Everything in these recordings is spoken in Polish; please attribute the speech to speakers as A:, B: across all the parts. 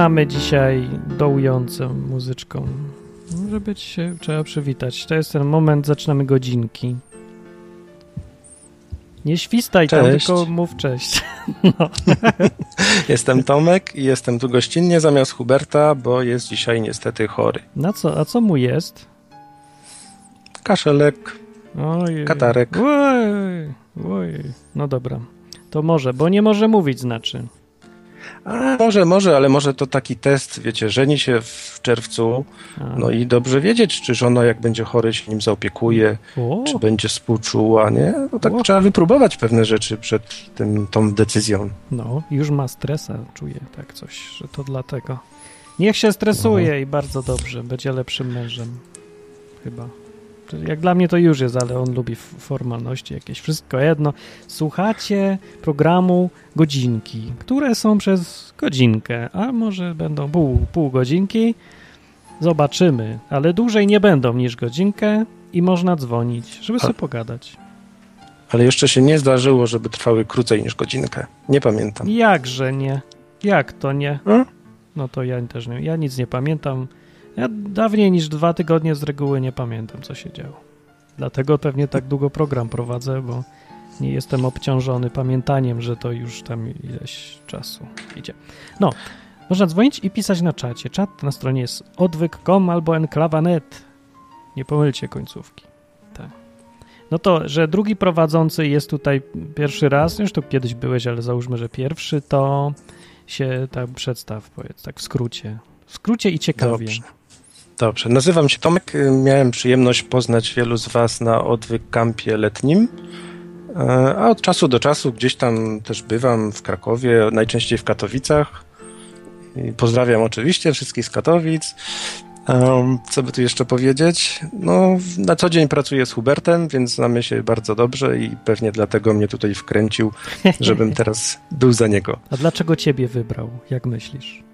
A: Zaczynamy dzisiaj dołującą muzyczką? Żeby ci się trzeba przywitać. To jest ten moment, zaczynamy godzinki. Nie świstaj tam,
B: Cześć.
A: tylko mów cześć. No.
B: Jestem Tomek i jestem tu gościnnie zamiast Huberta, bo jest dzisiaj niestety chory.
A: Na co, a co mu jest?
B: Kaszelek,
A: Ojej.
B: katarek.
A: Oj, oj. No dobra. To może, bo nie może mówić znaczy.
B: A, może, może, ale może to taki test, wiecie, żeni się w czerwcu, no i dobrze wiedzieć, czy żona jak będzie chory się nim zaopiekuje,
A: O,
B: czy będzie współczuła, nie? No tak
A: O.
B: trzeba wypróbować pewne rzeczy przed tym, tą decyzją.
A: no, już ma stresa, czuję tak coś, że to dlatego. Niech się stresuje
B: No.
A: i bardzo dobrze, będzie lepszym mężem. Chyba. Jak dla mnie to już jest, ale on lubi formalności jakieś, wszystko jedno. Słuchacie programu godzinki, które są przez godzinkę, a może będą pół, pół godzinki. Zobaczymy, ale dłużej nie będą niż godzinkę i można dzwonić, żeby
B: A-
A: sobie pogadać.
B: Ale jeszcze się nie zdarzyło, żeby trwały krócej niż godzinkę. Nie pamiętam.
A: Jakże nie? Jak to nie?
B: Hmm?
A: No to ja też nie. Ja nic nie pamiętam. Ja dawniej niż dwa tygodnie z reguły nie pamiętam, co się działo. Dlatego pewnie tak długo program prowadzę, bo nie jestem obciążony pamiętaniem, że to już tam ileś czasu idzie. No, można dzwonić i pisać na czacie. Czat na stronie jest odwyk.com albo enklawa.net. Nie pomylcie końcówki. Tak. No to, że drugi prowadzący jest tutaj pierwszy raz, już tu kiedyś byłeś, ale załóżmy, że pierwszy, to się tak przedstaw, powiedz, tak w skrócie. W skrócie i ciekawie.
B: Dobrze. Dobrze. Nazywam się Tomek. Miałem przyjemność poznać wielu z Was na odwyk kampie letnim. E, A od czasu do czasu gdzieś tam też bywam w Krakowie, najczęściej w Katowicach. I pozdrawiam oczywiście wszystkich z Katowic. Co by tu jeszcze powiedzieć? No, na co dzień pracuję z Hubertem, więc znamy się bardzo dobrze i pewnie dlatego mnie tutaj wkręcił, żebym teraz był za niego.
A: A dlaczego ciebie wybrał, jak myślisz?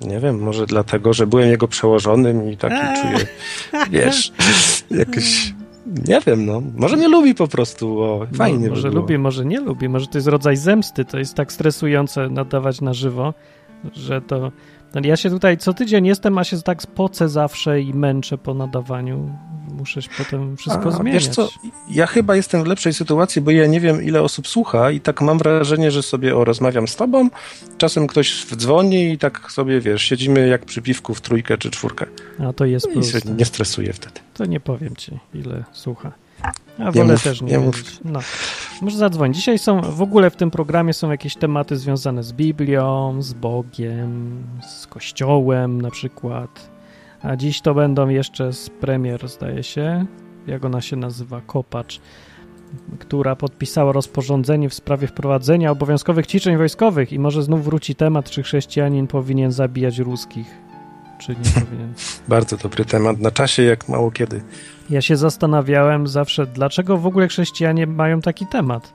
B: Nie wiem, może dlatego, że byłem jego przełożonym i taki
A: Eee.
B: czuję, wiesz, jakoś, nie wiem, no, może mnie lubi po prostu, o, fajnie
A: Mo- Może
B: by
A: lubi, może nie lubi, może to jest rodzaj zemsty, to jest tak stresujące nadawać na żywo, że to... no Ja się tutaj co tydzień jestem, a się tak spocę zawsze i męczę po nadawaniu. Muszę potem wszystko
B: A,
A: zmieniać.
B: Wiesz co, ja chyba jestem w lepszej sytuacji, bo ja nie wiem, ile osób słucha i tak mam wrażenie, że sobie o, rozmawiam z tobą, czasem ktoś dzwoni i tak sobie, wiesz, siedzimy jak przy piwku w trójkę czy czwórkę
A: A to jest
B: no i
A: plus.
B: nie stresuję wtedy.
A: To nie powiem ci, ile słucha. A wolę
B: mów,
A: też nie,
B: nie mów.
A: wiedzieć. No. Może zadzwoń. Dzisiaj są, w ogóle w tym programie są jakieś tematy związane z Biblią, z Bogiem, z Kościołem na przykład. A dziś to będą jeszcze z premier, zdaje się, jak ona się nazywa, Kopacz, która podpisała rozporządzenie w sprawie wprowadzenia obowiązkowych ćwiczeń wojskowych i może znów wróci temat, czy chrześcijanin powinien zabijać ruskich, czy nie powinien.
B: Bardzo dobry temat, na czasie jak mało kiedy.
A: Ja się zastanawiałem zawsze, dlaczego w ogóle chrześcijanie mają taki temat.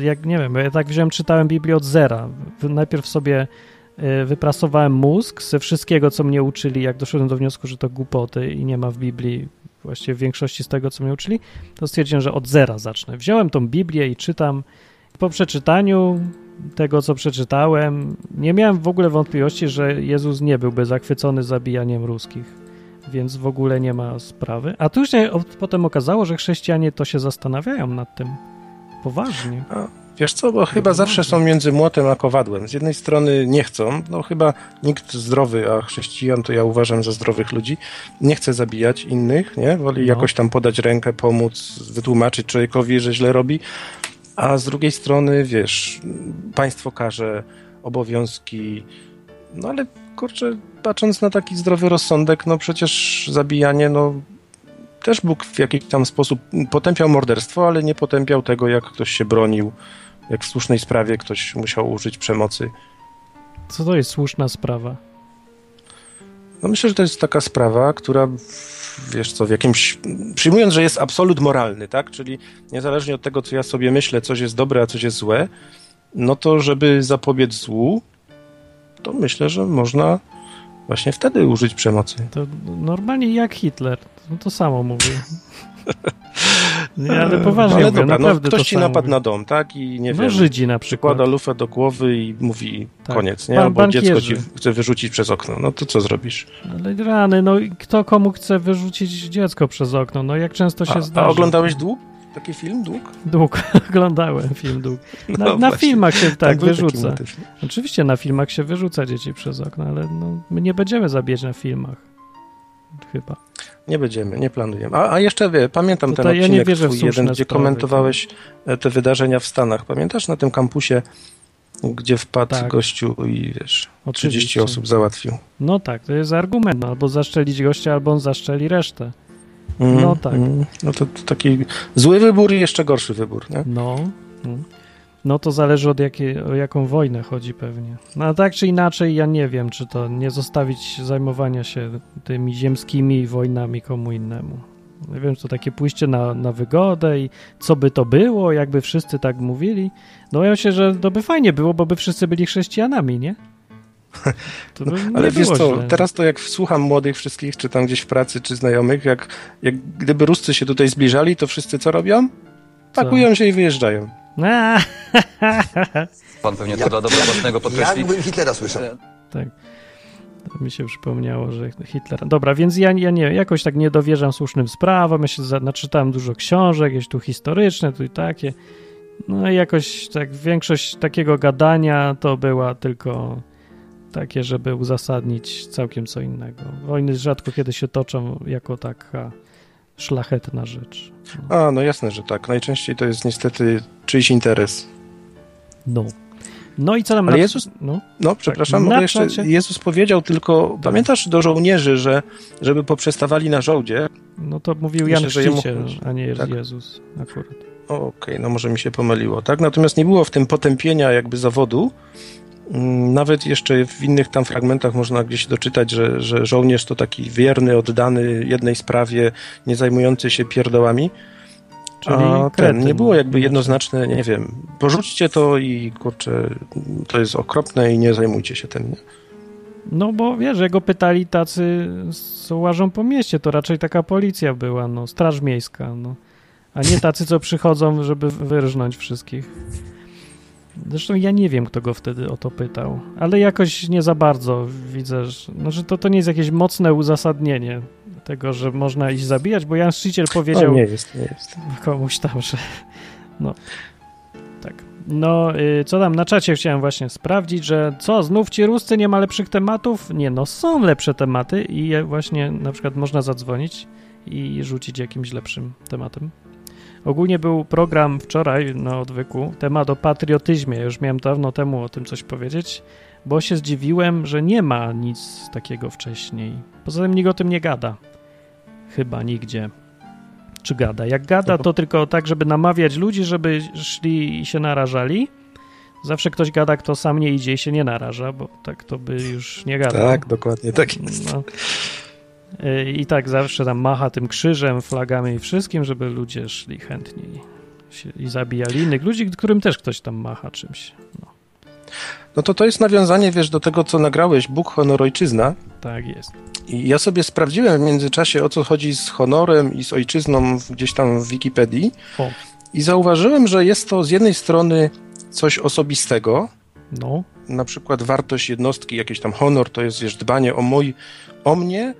A: Jak nie wiem, ja tak wziąłem, czytałem Biblię od zera. Najpierw sobie wyprasowałem mózg ze wszystkiego, co mnie uczyli, jak doszedłem do wniosku, że to głupoty i nie ma w Biblii właściwie większości z tego, co mnie uczyli, to stwierdziłem, że od zera zacznę. Wziąłem tą Biblię i czytam. Po przeczytaniu tego, co przeczytałem, nie miałem w ogóle wątpliwości, że Jezus nie byłby zachwycony zabijaniem ruskich więc w ogóle nie ma sprawy. A tu się potem okazało, że chrześcijanie to się zastanawiają nad tym poważnie.
B: Wiesz co, bo chyba zawsze są między młotem a kowadłem. Z jednej strony nie chcą, no chyba nikt zdrowy, a chrześcijan to ja uważam za zdrowych ludzi, nie chce zabijać innych, nie? Woli
A: No.
B: jakoś tam podać rękę, pomóc, wytłumaczyć człowiekowi, że źle robi, a z drugiej strony, wiesz, państwo każe obowiązki, no ale kurczę, patrząc na taki zdrowy rozsądek, no przecież zabijanie, no też Bóg w jakiś tam sposób potępiał morderstwo, ale nie potępiał tego, jak ktoś się bronił, jak w słusznej sprawie ktoś musiał użyć przemocy.
A: Co to jest słuszna sprawa?
B: No myślę, że to jest taka sprawa, która wiesz co, w jakimś, przyjmując, że jest absolut moralny, tak, czyli niezależnie od tego, co ja sobie myślę, coś jest dobre, a coś jest złe, no to żeby zapobiec złu, to myślę, że można właśnie wtedy użyć przemocy.
A: To normalnie jak Hitler. No to samo mówię. Nie, ale poważnie
B: ale
A: mówię,
B: dobra, no, ktoś
A: to
B: ci napadł na dom, tak? I nie
A: No
B: wiem,
A: Żydzi na przykład.
B: przykłada lufę do głowy i mówi
A: Tak.
B: koniec, nie? Albo dziecko ci
A: bankierzy.
B: chce wyrzucić przez okno. No to co zrobisz?
A: Ale rany, no i kto komu chce wyrzucić dziecko przez okno? No jak często się
B: A,
A: zdarza?
B: a oglądałeś dług? Taki film, dług?
A: Dług. Oglądałem film Dług. Na,
B: No
A: na filmach się tak,
B: taki
A: wyrzuca. Oczywiście na filmach się wyrzuca dzieci przez okno, ale no, my nie będziemy zabijać na filmach. Chyba.
B: Nie będziemy, nie planujemy. A, a jeszcze wie, pamiętam
A: To
B: ten
A: to ja nie
B: odcinek
A: wierzę
B: twój jeden, gdzie
A: sprawy.
B: komentowałeś e, te wydarzenia w Stanach. Pamiętasz na tym kampusie, gdzie wpadł
A: Tak.
B: gościu i wiesz, 30
A: Oczywiście.
B: osób załatwił.
A: No tak, to jest argument. No, albo zaszczelić gościa, albo on zaszczeli resztę.
B: Mm,
A: No tak.
B: mm. No to, to taki zły wybór i jeszcze gorszy wybór, nie?
A: No. no. No to zależy od jakiej, o jaką wojnę chodzi pewnie. No a tak czy inaczej, ja nie wiem, czy to nie zostawić zajmowania się tymi ziemskimi wojnami komu innemu. Nie wiem, czy to takie pójście na, na wygodę i co by to było, jakby wszyscy tak mówili. No ja myślę, że to by fajnie było, bo by wszyscy byli chrześcijanami, nie? Nie
B: Ale wiesz co,
A: źle.
B: teraz to jak słucham młodych wszystkich, czy tam gdzieś w pracy, czy znajomych, jak, jak gdyby Ruscy się tutaj zbliżali, to wszyscy co robią? Pakują się i wyjeżdżają.
A: A,
C: Pan pewnie to dla dobra własnego podkreśli.
D: Jakbym Hitlera słyszał.
A: tak. To mi się przypomniało, że Hitler. Dobra, więc ja, ja nie, jakoś tak nie dowierzam słusznym sprawom. Ja się naczytałem dużo książek, jakieś tu historyczne, tu i takie. No i jakoś tak większość takiego gadania to była tylko takie, żeby uzasadnić całkiem co innego. Wojny rzadko kiedy się toczą jako taka szlachetna rzecz.
B: A, no jasne, że tak. Najczęściej to jest niestety czyjś interes.
A: No. No i co tam
B: Ale
A: na...
B: Jezus-
A: No,
B: No, przepraszam, mogę jeszcze. Jezus powiedział tylko, pamiętasz do żołnierzy, że żeby poprzestawali na żołdzie?
A: no to mówił Jan
B: Myślę, że jemu
A: Chrzciciel,
B: chodzi.
A: a nie
B: Tak.
A: Jezus akurat.
B: Okej, no może mi się pomyliło, tak? Natomiast nie było w tym potępienia jakby zawodu. Mm, Nawet jeszcze w innych tam fragmentach można gdzieś doczytać, że, że żołnierz to taki wierny, oddany jednej sprawie, nie zajmujący się pierdołami.
A: Czyli
B: A ten, nie było jakby jednoznaczne, nie wiem, porzućcie to i kurczę, to jest okropne i nie zajmujcie się tym. Nie?
A: No bo wiesz, jak go pytali tacy, co łażą po mieście, to raczej taka policja była, no, straż miejska, no. A nie tacy, co przychodzą, żeby wyrżnąć wszystkich. Zresztą ja nie wiem, kto go wtedy o to pytał, ale jakoś nie za bardzo widzę, że, no, że to, to nie jest jakieś mocne uzasadnienie tego, że można iść zabijać, bo Jan Szczyciel powiedział...
B: No, nie jest, nie jest.
A: komuś tam, że no tak. No, y, co tam na czacie chciałem właśnie sprawdzić, że co, znów ci Ruscy nie ma lepszych tematów? Nie, no są lepsze tematy i właśnie na przykład można zadzwonić i rzucić jakimś lepszym tematem. Ogólnie był program wczoraj na odwyku, temat o patriotyzmie. Już miałem dawno temu o tym coś powiedzieć, bo się zdziwiłem, że nie ma nic takiego wcześniej. Poza tym nikt o tym nie gada. Chyba nigdzie czy gada. Jak gada, to tylko tak, żeby namawiać ludzi, żeby szli i się narażali. Zawsze ktoś gada, kto sam nie idzie i się nie naraża, bo tak to by już nie gadał.
B: Tak, dokładnie, tak jest.
A: No. I tak zawsze tam macha tym krzyżem, flagami i wszystkim, żeby ludzie szli chętniej i zabijali innych ludzi, którym też ktoś tam macha czymś. No,
B: No to to jest nawiązanie, wiesz, do tego, co nagrałeś, Bóg, honor, ojczyzna.
A: tak jest.
B: I ja sobie sprawdziłem w międzyczasie, o co chodzi z honorem i z ojczyzną gdzieś tam w Wikipedii.
A: O.
B: I zauważyłem, że jest to z jednej strony coś osobistego,
A: No,
B: na przykład wartość jednostki, jakiś tam honor, to jest wiesz, dbanie o mój, o mnie,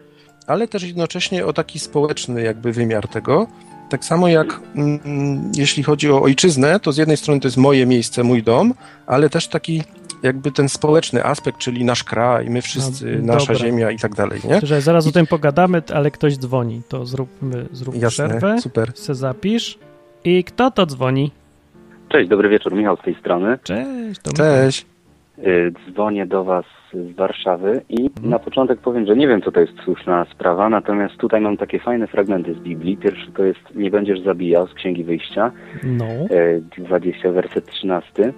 B: ale też jednocześnie o taki społeczny jakby wymiar tego. Tak samo jak mm, jeśli chodzi o ojczyznę, to z jednej strony to jest moje miejsce, mój dom, ale też taki jakby ten społeczny aspekt, czyli nasz kraj, my wszyscy,
A: No,
B: nasza
A: dobra.
B: ziemia i tak dalej, nie?
A: że zaraz o tym pogadamy, ale ktoś dzwoni. To zróbmy, zrób
B: Jasne,
A: przerwę,
B: super.
A: se zapisz. I kto to dzwoni?
E: Cześć, dobry wieczór, Michał z tej strony.
A: Cześć, to
B: Cześć.
E: Y, Dzwonię do Was z Warszawy i na początek powiem, że nie wiem, co to jest słuszna sprawa, natomiast tutaj mam takie fajne fragmenty z Biblii. Pierwszy to jest Nie będziesz zabijał z Księgi Wyjścia,
A: No,
E: y, 20, werset 13.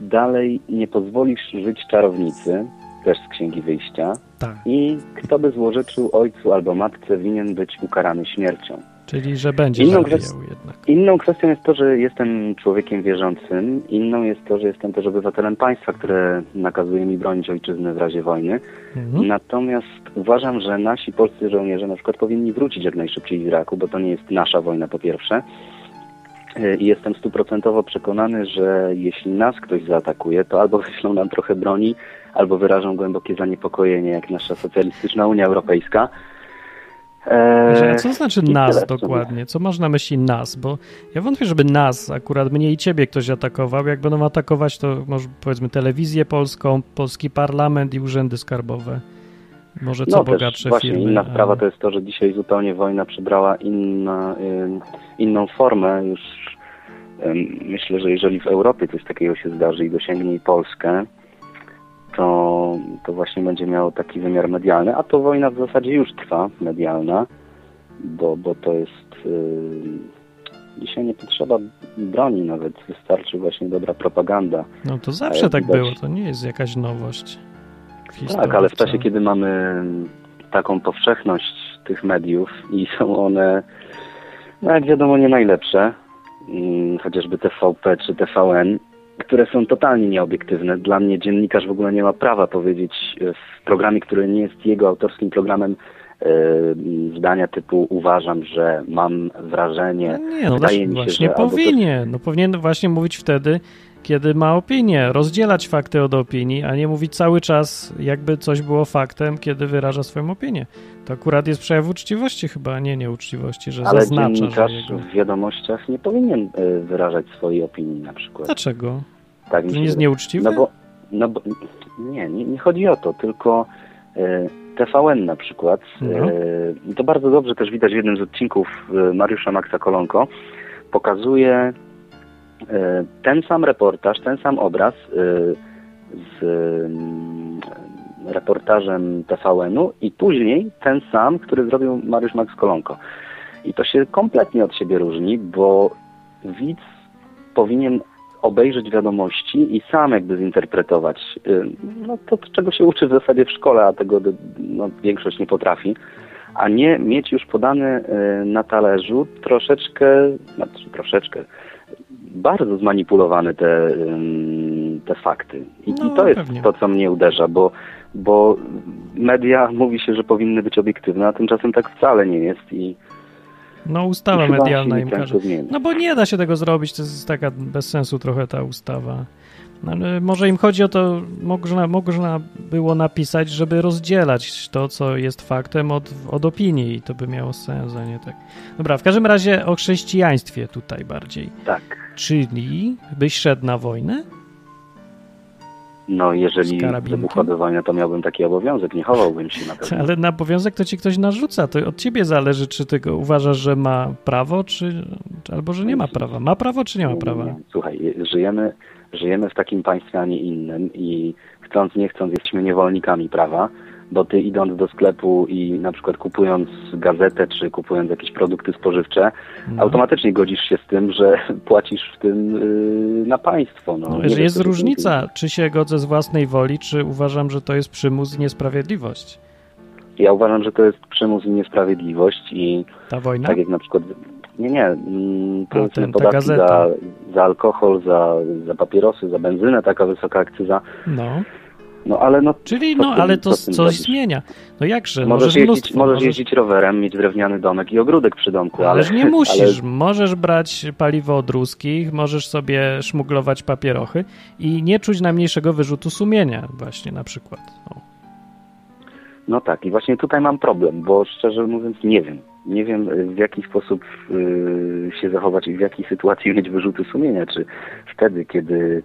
E: Dalej, nie pozwolisz żyć czarownicy, też z Księgi Wyjścia.
A: tak.
E: I kto by złorzeczył ojcu albo matce, winien być ukarany śmiercią.
A: Czyli, że będzie
E: Inną
A: zabijał
E: kwest-
A: jednak.
E: Inną kwestią jest to, że jestem człowiekiem wierzącym. Inną jest to, że jestem też obywatelem państwa, które nakazuje mi bronić ojczyzny w razie wojny.
A: Mhm.
E: Natomiast uważam, że nasi polscy żołnierze na przykład powinni wrócić jak najszybciej z Iraku, bo to nie jest nasza wojna po pierwsze. I jestem stuprocentowo przekonany, że jeśli nas ktoś zaatakuje, to albo wyślą nam trochę broni, albo wyrażą głębokie zaniepokojenie, jak nasza socjalistyczna Unia Europejska. Eee,
A: Co znaczy nas
E: tyle
A: dokładnie? Co masz na myśli nas? Bo ja wątpię, żeby nas, akurat mnie i ciebie ktoś atakował. Jak będą atakować, to może powiedzmy telewizję polską, polski parlament i urzędy skarbowe. Może co
E: no
A: bogatsze
E: właśnie
A: firmy.
E: inna
A: ale-
E: sprawa to jest to, że dzisiaj zupełnie wojna przybrała inna, inną formę. Już myślę, że jeżeli w Europie coś takiego się zdarzy i dosięgnie i Polskę, to, to właśnie będzie miało taki wymiar medialny, a to wojna w zasadzie już trwa, medialna, bo, bo to jest... ym, dzisiaj nie potrzeba broni nawet, wystarczy właśnie dobra propaganda.
A: No to zawsze
E: ale
A: tak
E: widać-
A: było, to nie jest jakaś nowość.
E: Tak, ale w czasie, kiedy mamy taką powszechność tych mediów i są one, no jak wiadomo, nie najlepsze, chociażby TVP czy TVN, które są totalnie nieobiektywne. Dla mnie dziennikarz w ogóle nie ma prawa powiedzieć e, w programie, który nie jest jego autorskim programem, e, zdania typu uważam, że mam wrażenie,
A: No nie, no
E: wydaje
A: właśnie,
E: mi się,
A: właśnie
E: że...
A: powinien. No powinien właśnie mówić wtedy, kiedy ma opinię. Rozdzielać fakty od opinii, a nie mówić cały czas, jakby coś było faktem, kiedy wyraża swoją opinię. To akurat jest przejaw uczciwości chyba, a nie nieuczciwości, że
E: Ale
A: zaznacza, że
E: dziennikarz
A: jego...
E: w wiadomościach nie powinien e, wyrażać swojej opinii na przykład.
A: Dlaczego?
E: Tak
A: To nie jest nieuczciwe?
E: No bo, no bo nie, nie, nie chodzi o to, tylko e, TVN na przykład.
A: No.
E: E, i to bardzo dobrze też widać w jednym z odcinków e, Mariusza Maxa Kolonko. Pokazuje ten sam reportaż, ten sam obraz e, z mm, reportażem TVN-u i później ten sam, który zrobił Mariusz Max Kolonko. I to się kompletnie od siebie różni, bo widz powinien obejrzeć wiadomości i sam jakby zinterpretować y, no, to, czego się uczy w zasadzie w szkole, a tego no, większość nie potrafi, a nie mieć już podane y, na talerzu troszeczkę, znaczy troszeczkę, bardzo zmanipulowane te, te fakty. I,
A: No,
E: I to jest
A: pewnie.
E: to, co mnie uderza, bo, bo media mówi się, że powinny być obiektywne, a tymczasem tak wcale nie jest i
A: No ustawa medialna im każe. No bo nie da się tego zrobić, to jest taka bez sensu trochę ta ustawa. No, może im chodzi o to, można, można było napisać, żeby rozdzielać to, co jest faktem od, od opinii i to by miało sens, a nie tak. Dobra, w każdym razie o chrześcijaństwie tutaj bardziej.
E: Tak.
A: Czyli byś szedł na wojnę?
E: No, jeżeli wybuchła wojna, to miałbym taki obowiązek, nie chowałbym się na pewno.
A: Ale na obowiązek to ci ktoś narzuca. To od ciebie zależy, czy ty go uważasz, że ma prawo, czy albo że nie ma prawa. Ma prawo, czy nie ma prawa?
E: Słuchaj, żyjemy, żyjemy w takim państwie, a nie innym i chcąc, nie chcąc, jesteśmy niewolnikami prawa, bo ty idąc do sklepu i na przykład kupując gazetę, czy kupując jakieś produkty spożywcze,
A: No.
E: automatycznie godzisz się z tym, że płacisz w tym yy, na państwo. No,
A: No, jest
E: to
A: różnica, czy się godzę z własnej woli, czy uważam, że to jest przymus i niesprawiedliwość.
E: Ja uważam, że to jest przymus i niesprawiedliwość i
A: Ta wojna?
E: Tak jak na przykład, nie, nie, mm,
A: ten, ta
E: podatki za, za alkohol, za, za papierosy, za benzynę, taka wysoka akcyza,
A: No,
E: no ale no
A: czyli no,
E: tym-
A: ale to coś
E: zrobisz?
A: zmienia. No jakże,
E: możesz,
A: możesz
E: jeździć,
A: mnóstwo.
E: możesz
A: możesz-
E: jeździć rowerem, mieć drewniany domek i ogródek przy domku, ale...
A: Ależ nie musisz.
E: Ale,
A: Możesz brać paliwo od ruskich, możesz sobie szmuglować papierochy i nie czuć najmniejszego wyrzutu sumienia właśnie na przykład. O.
E: no tak, i właśnie tutaj mam problem, bo szczerze mówiąc nie wiem. Nie wiem y, w jaki sposób y, się zachować i w jakiej sytuacji mieć wyrzuty sumienia. Czy wtedy, kiedy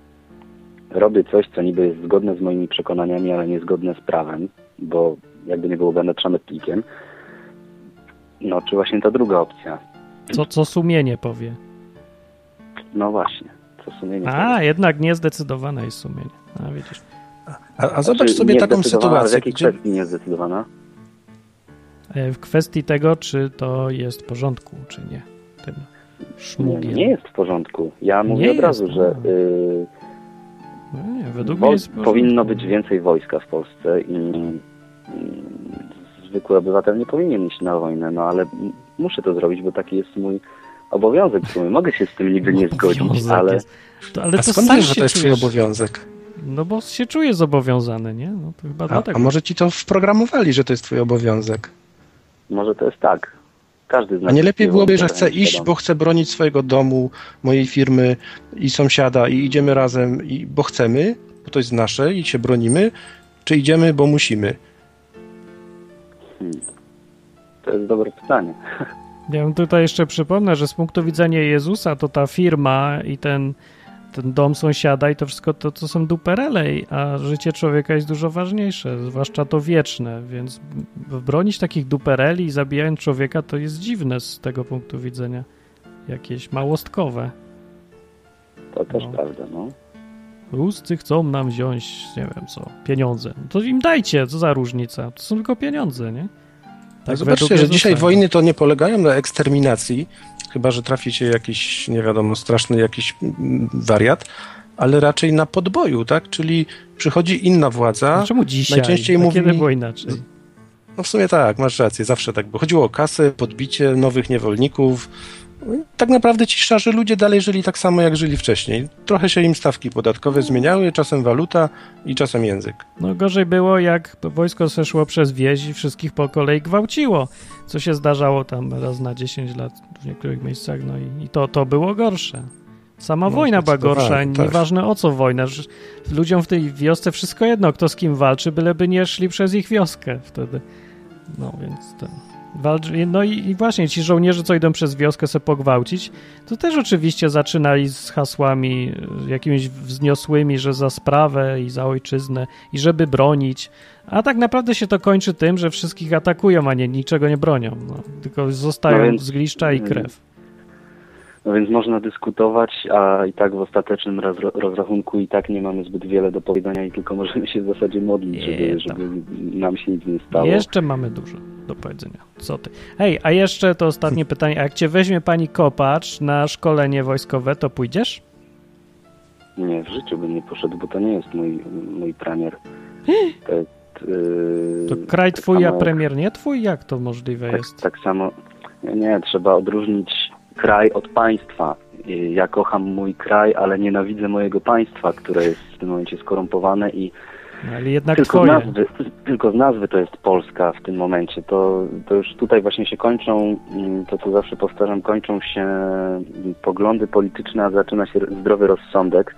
E: robię coś, co niby jest zgodne z moimi przekonaniami, ale niezgodne z prawem, bo jakby nie było, będę trzamytnikiem. No, czy właśnie ta druga opcja.
A: Co, co sumienie powie.
E: No właśnie, co sumienie.
A: A, jednak niezdecydowane jest sumienie. A widzisz.
B: A, a zobacz
E: Znaczy,
B: sobie taką
E: ale W
B: sytuację,
E: jakiej
B: gdzie...
E: kwestii niezdecydowana?
A: E, W kwestii tego, czy to jest w porządku, czy nie. Tym
E: Nie,
A: szmugiem.
E: nie jest w porządku. Ja mówię
A: Nie
E: od razu,
A: jest,
E: że
A: no.
E: y,
A: No nie, według
E: Wo-
A: mnie jest
E: powinno być więcej wojska w Polsce i, i zwykły obywatel nie powinien iść na wojnę, no ale muszę to zrobić, bo taki jest mój obowiązek w sumie. Mogę się z tym niby nie zgodzić,
A: Obowiązek
E: ale.
A: To, ale
B: A
A: to
B: skąd wiesz, że
A: się
B: to jest twój obowiązek?
A: No bo się czuję zobowiązany, nie? No to chyba
B: A,
A: dlatego.
B: a może ci to wprogramowali, że to jest twój obowiązek?
E: może to jest tak. Każdy z nas
B: A nie lepiej byłoby, że chcę iść, bo chcę bronić swojego domu, mojej firmy i sąsiada i idziemy razem, i, bo chcemy, bo to jest nasze i się bronimy, czy idziemy, bo musimy?
E: To jest dobre pytanie.
A: Ja bym tutaj jeszcze przypomnę, że z punktu widzenia Jezusa to ta firma i ten, ten dom sąsiada i to wszystko to, to są duperele, a życie człowieka jest dużo ważniejsze, zwłaszcza to wieczne, więc bronić takich dupereli i zabijając człowieka to jest dziwne z tego punktu widzenia. Jakieś małostkowe.
E: To też
A: No.
E: prawda, no.
A: Ruscy chcą nam wziąć, nie wiem co, pieniądze. No to im dajcie, co za różnica. To są tylko pieniądze, nie?
B: Tak, Zobaczcie, że dzisiaj wojny to nie polegają na eksterminacji, chyba że trafi się jakiś, nie wiadomo, straszny jakiś mm, wariat, ale raczej na podboju, tak? Czyli przychodzi inna władza.
A: A czemu dzisiaj?
B: najczęściej
A: A
B: mówi-
A: kiedy było inaczej?
B: No w sumie tak, masz rację, zawsze tak było. Chodziło o kasę, podbicie nowych niewolników. Tak naprawdę ci szarzy ludzie dalej żyli tak samo, jak żyli wcześniej. Trochę się im stawki podatkowe zmieniały, czasem waluta i czasem język.
A: No gorzej było, jak wojsko zeszło przez wieś i wszystkich po kolei gwałciło, co się zdarzało tam raz na 10 lat w niektórych miejscach, no i, i to, to było gorsze. Sama
B: No,
A: wojna była gorsza,
B: tak.
A: nieważne o co wojna. Ludziom w tej wiosce wszystko jedno, kto z kim walczy, byleby nie szli przez ich wioskę wtedy. No więc to... No i, i właśnie ci żołnierze, co idą przez wioskę sobie pogwałcić, to też oczywiście zaczynali z hasłami y, jakimiś wzniosłymi, że za sprawę i za ojczyznę i żeby bronić, a tak naprawdę się to kończy tym, że wszystkich atakują, a nie niczego nie bronią, no, tylko zostają
E: No więc-
A: zgliszcza i krew.
E: No więc można dyskutować, a i tak w ostatecznym rozra- rozrachunku i tak nie mamy zbyt wiele do powiedzenia i tylko możemy się w zasadzie modlić, żeby, żeby nam się nic nie stało.
A: Jeszcze mamy dużo do powiedzenia. Co ty? Hej, a jeszcze to ostatnie pytanie, a jak cię weźmie pani Kopacz na szkolenie wojskowe, to pójdziesz?
E: Nie, w życiu bym nie poszedł, bo to nie jest mój, mój premier. To, jest, yy,
A: To kraj
E: tak
A: twój,
E: samo
A: a premier nie twój? Jak to możliwe
E: Tak,
A: jest?
E: tak samo. Nie, nie, trzeba odróżnić kraj od państwa. I Ja kocham mój kraj, ale nienawidzę mojego państwa, które jest w tym momencie skorumpowane i
A: No,
E: tylko z, nazwy, tylko z nazwy to jest Polska w tym momencie. To, to już tutaj właśnie się kończą, mm, to co zawsze powtarzam, kończą się mm, poglądy polityczne, a zaczyna się zdrowy rozsądek.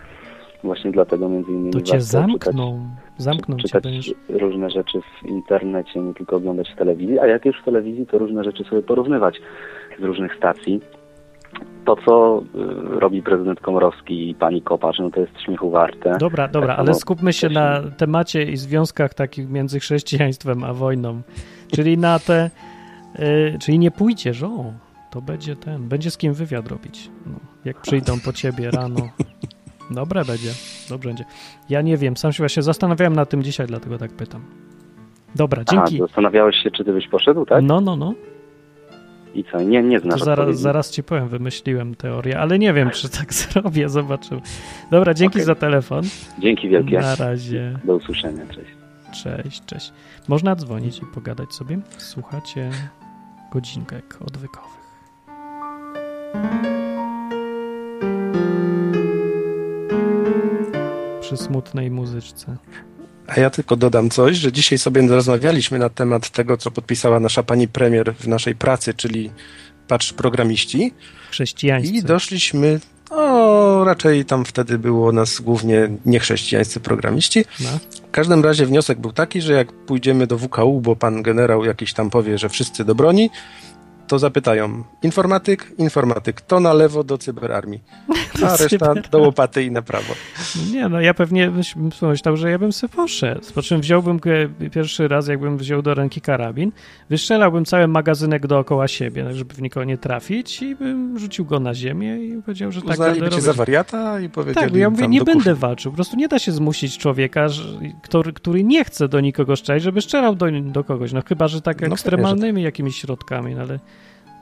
E: Właśnie dlatego między innymi
A: To cię zamkną.
E: Czytać
A: będziesz.
E: różne rzeczy w internecie, nie tylko oglądać w telewizji, a jak już w telewizji, to różne rzeczy sobie porównywać z różnych stacji. To, co y, robi prezydent Komorowski i pani Kopacz, no to jest śmiechu warte.
A: Dobra, dobra,
E: Tak
A: ale skupmy się na temacie i związkach takich między chrześcijaństwem a wojną. Czyli na te. Y, czyli nie pójdziesz, o, to będzie ten. Będzie z kim wywiad robić. No, jak przyjdą po ciebie rano. Dobre będzie, dobrze będzie. Ja nie wiem, sam się właśnie zastanawiałem na tym dzisiaj, dlatego tak pytam. Dobra, dzięki.
E: A, zastanawiałeś się, czy ty byś poszedł, tak?
A: No, no, no.
E: I co, nie, nie
A: To
E: znasz
A: zaraz,
E: odpowiedzi.
A: zaraz ci powiem, wymyśliłem teorię, ale nie wiem, czy tak zrobię, zobaczymy. Dobra, dzięki
E: Okej.
A: za telefon.
E: Dzięki wielkie.
A: Na razie.
E: Do usłyszenia, cześć.
A: Cześć, cześć. Można dzwonić i pogadać sobie. Słuchacie godzinkek odwykowych. Przy smutnej muzyczce.
B: A ja tylko dodam coś, że dzisiaj sobie rozmawialiśmy na temat tego, co podpisała nasza pani premier w naszej pracy, czyli patrz programiści.
A: Chrześcijańscy.
B: I doszliśmy, o raczej tam wtedy było nas głównie niechrześcijańscy programiści.
A: No.
B: W każdym razie wniosek był taki, że jak pójdziemy do WKU, bo pan generał jakiś tam powie, że wszyscy do broni, to zapytają informatyk, informatyk, to na lewo do cyberarmii, a reszta do łopaty i na prawo.
A: Nie, no ja pewnie bym pomyślał, że ja bym sobie poszedł. Po czym wziąłbym e, pierwszy raz, jakbym wziął do ręki karabin, wystrzelałbym cały magazynek dookoła siebie, tak żeby w nikogo nie trafić i bym rzucił go na ziemię i powiedział, że tak
B: Uznaliby cię za wariata i powiedzieli
A: Tak, ja mówię, nie będę walczył. Po prostu nie da się zmusić człowieka, który, który nie chce do nikogo strzelać, żeby strzelał do, do kogoś. No chyba, że tak
B: No
A: ekstremalnymi jakimiś środkami, no ale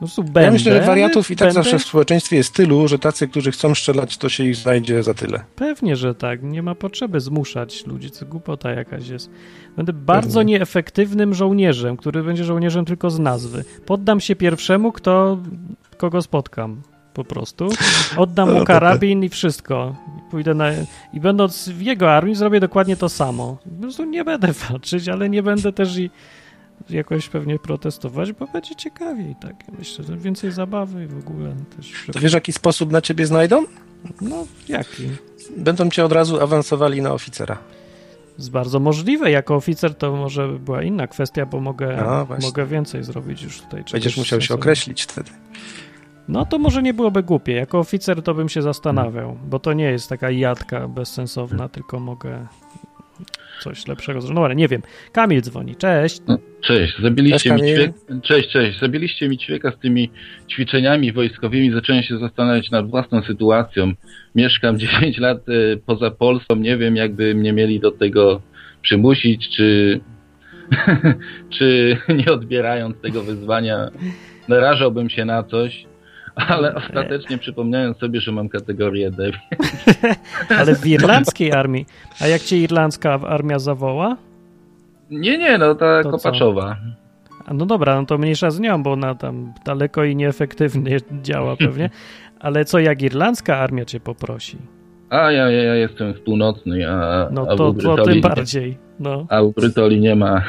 A: Po prostu będę,
B: Ja myślę, że wariatów i tak
A: będę,
B: zawsze w społeczeństwie jest tylu, że tacy, którzy chcą strzelać, to się ich znajdzie za tyle.
A: Pewnie, że tak. Nie ma potrzeby zmuszać ludzi, co głupota jakaś jest. Będę bardzo
B: Pewnie.
A: nieefektywnym żołnierzem, który będzie żołnierzem tylko z nazwy. Poddam się pierwszemu, kto, kogo spotkam. Po prostu. Oddam mu karabin i wszystko. Pójdę na. I będąc w jego armii, zrobię dokładnie to samo. Po prostu nie będę walczyć, ale nie będę też i jakoś pewnie protestować, bo będzie ciekawiej. Tak. Myślę, że więcej zabawy i w ogóle też.
B: To wiesz, jaki sposób na ciebie znajdą?
A: No, jaki?
B: Będą cię od razu awansowali na oficera.
A: Jest bardzo możliwe. Jako oficer to może była inna kwestia, bo mogę,
B: właśnie.
A: mogę więcej zrobić już tutaj.
B: Będziesz musiał się określić wtedy.
A: No to może nie byłoby głupie. Jako oficer to bym się zastanawiał, bo to nie jest taka jadka bezsensowna, tylko mogę coś lepszego zrobić. No ale nie wiem. Kamil dzwoni. Cześć.
D: No, cześć, zabiliście
B: Cześć,
D: mi
B: Kamil.
D: ćwiek... Cześć, cześć. Zabiliście mi ćwieka z tymi ćwiczeniami wojskowymi. Zacząłem się zastanawiać nad własną sytuacją. Mieszkam 10 lat e, poza Polską. Nie wiem, jakby mnie mieli do tego przymusić, czy, czy nie odbierając tego wyzwania narażałbym się na coś. Ale ostatecznie przypomniałem sobie, że mam kategorię D.
A: Ale w irlandzkiej armii. A jak cię irlandzka armia zawoła?
D: Nie, nie, no ta
A: To co?
D: Kopaczowa.
A: A no dobra, no to mniejsza z nią, bo ona tam daleko i nieefektywnie działa pewnie. Ale co jak irlandzka armia cię poprosi?
D: A ja, ja, ja jestem w północnej, a,
A: No
D: a
A: to, to tym bardziej. No.
D: A u Brytoli nie ma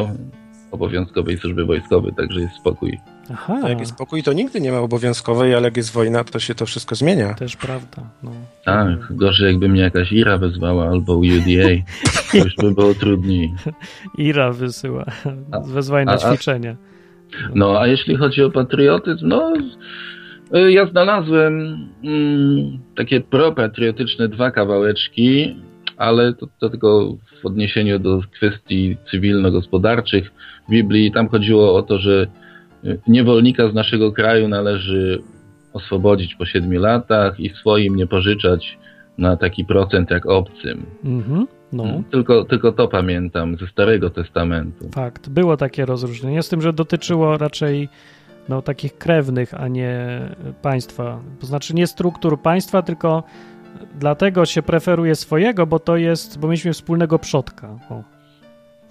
D: obowiązkowej służby wojskowej, także jest spokój.
A: Aha,
B: A jak jest spokój, to nigdy nie ma obowiązkowej, ale jak jest wojna, to się to wszystko zmienia.
A: też prawda. No.
D: Tak, gorzej jakby mnie jakaś IRA wezwała albo UDA, to już by było trudniej.
A: Ira wysyła wezwanie na ćwiczenia.
D: No, a jeśli chodzi o patriotyzm, no y, ja znalazłem mm, takie propatriotyczne dwa kawałeczki, ale to, to tylko w odniesieniu do kwestii cywilno-gospodarczych w Biblii. Tam chodziło o to, że niewolnika z naszego kraju należy oswobodzić po siedmiu latach i swoim nie pożyczać na taki procent jak obcym.
A: Mhm. No,
D: Tylko, tylko to pamiętam ze Starego Testamentu.
A: fakt. Było takie rozróżnienie, z tym, że dotyczyło raczej no, takich krewnych, a nie państwa. To znaczy nie struktur państwa, tylko dlatego się preferuje swojego, bo to jest, bo mieliśmy wspólnego przodka. O.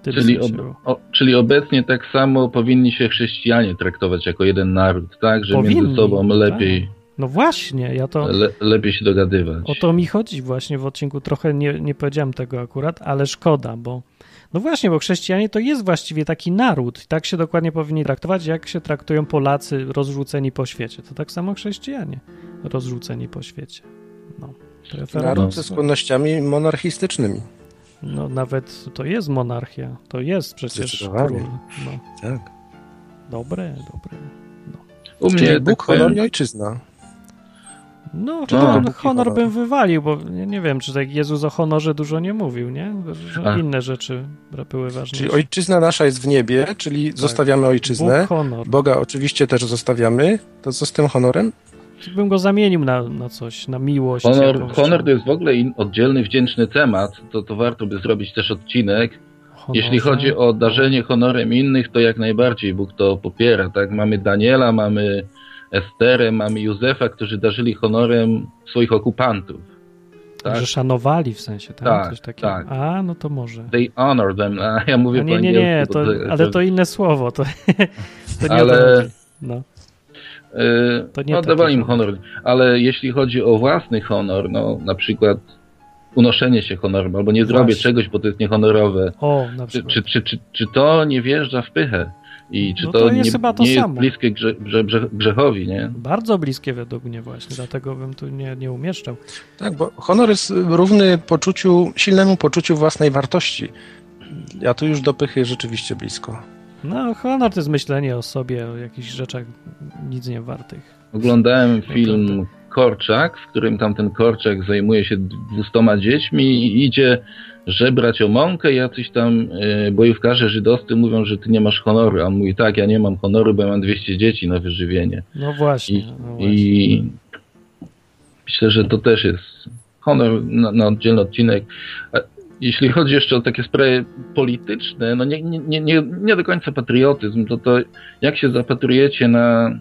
D: Czyli,
A: sensie
D: ob, o, czyli obecnie tak samo powinni się chrześcijanie traktować jako jeden naród, tak? Że
A: Powinni,
D: między sobą lepiej,
A: No właśnie, ja to...
D: le, lepiej się dogadywać.
A: O to mi chodzi właśnie w odcinku. Trochę nie, nie powiedziałem tego akurat, ale szkoda, bo no właśnie, bo chrześcijanie to jest właściwie taki naród. I tak się dokładnie powinni traktować, jak się traktują Polacy rozrzuceni po świecie. To tak samo chrześcijanie rozrzuceni po świecie. No.
B: Naród ze skłonnościami monarchistycznymi.
A: No nawet to jest monarchia. To jest przecież król. No.
B: Tak.
A: Dobre, dobre.
D: U mnie
B: Czyli
D: tak
B: Bóg,
D: powiem,
B: honor i ojczyzna.
A: No,
D: No.
A: honor,
B: Bóg
A: honor
B: honor.
A: bym wywalił, bo nie, nie wiem, czy tak Jezus o honorze dużo nie mówił, nie? Że inne rzeczy były ważne.
B: Czyli ojczyzna nasza jest w niebie, czyli zostawiamy ojczyznę.
A: Tak. Bóg, honor.
B: Boga oczywiście też zostawiamy. To co z tym honorem?
A: Bym go zamienił na, na coś, na miłość.
D: honor,
A: jakąś.
D: honor to jest w ogóle in, oddzielny, wdzięczny temat, to, to warto by zrobić też odcinek.
A: Honorze.
D: Jeśli chodzi o darzenie honorem innych, to jak najbardziej Bóg to popiera, tak? Mamy Daniela, mamy Esterę, mamy Józefa, którzy darzyli honorem swoich okupantów. Tak?
A: Że szanowali w sensie, tak?
D: Tak,
A: Coś takiego.
D: tak.
A: A, no to może.
D: They honor them, a ja mówię
A: A
D: po
A: nie, nie, nie, to,
D: bo
A: ale to inne słowo. To, to nie
D: Ale-.
A: No.
D: Yy,
A: To nie
D: no, dawali im
A: honor.
D: Ale jeśli chodzi o własny honor, no na przykład unoszenie się honorem, albo nie zrobię
A: Właśnie.
D: czegoś, bo to jest niehonorowe,
A: O, na
D: czy,
A: przykład.
D: czy, czy, czy, czy to nie wjeżdża w pychę? I czy
A: No
D: to,
A: to jest
D: nie,
A: chyba to
D: nie jest
A: samo.
D: bliskie grze, grze, grze, grzechowi, nie?
A: Bardzo bliskie według mnie właśnie, dlatego bym tu nie, nie umieszczał.
B: Tak, bo honor jest równy poczuciu, silnemu poczuciu własnej wartości. Ja tu już do pychy rzeczywiście blisko.
A: No, honor to jest myślenie o sobie, o jakichś rzeczach nic nie wartych.
D: Oglądałem film Korczak, w którym tamten Korczak zajmuje się dwustoma dziećmi i idzie żebrać o mąkę. Jacyś tam y, bojówkarze żydowscy mówią, że ty nie masz honoru. A on mówi, tak, ja nie mam honoru, bo ja mam 200 dzieci na wyżywienie.
A: No właśnie.
D: I,
A: no właśnie.
D: I myślę, że to też jest honor na, na oddzielny odcinek. Jeśli chodzi jeszcze o takie sprawy polityczne, no nie, nie, nie, nie, nie do końca patriotyzm, to to jak się zapatrujecie na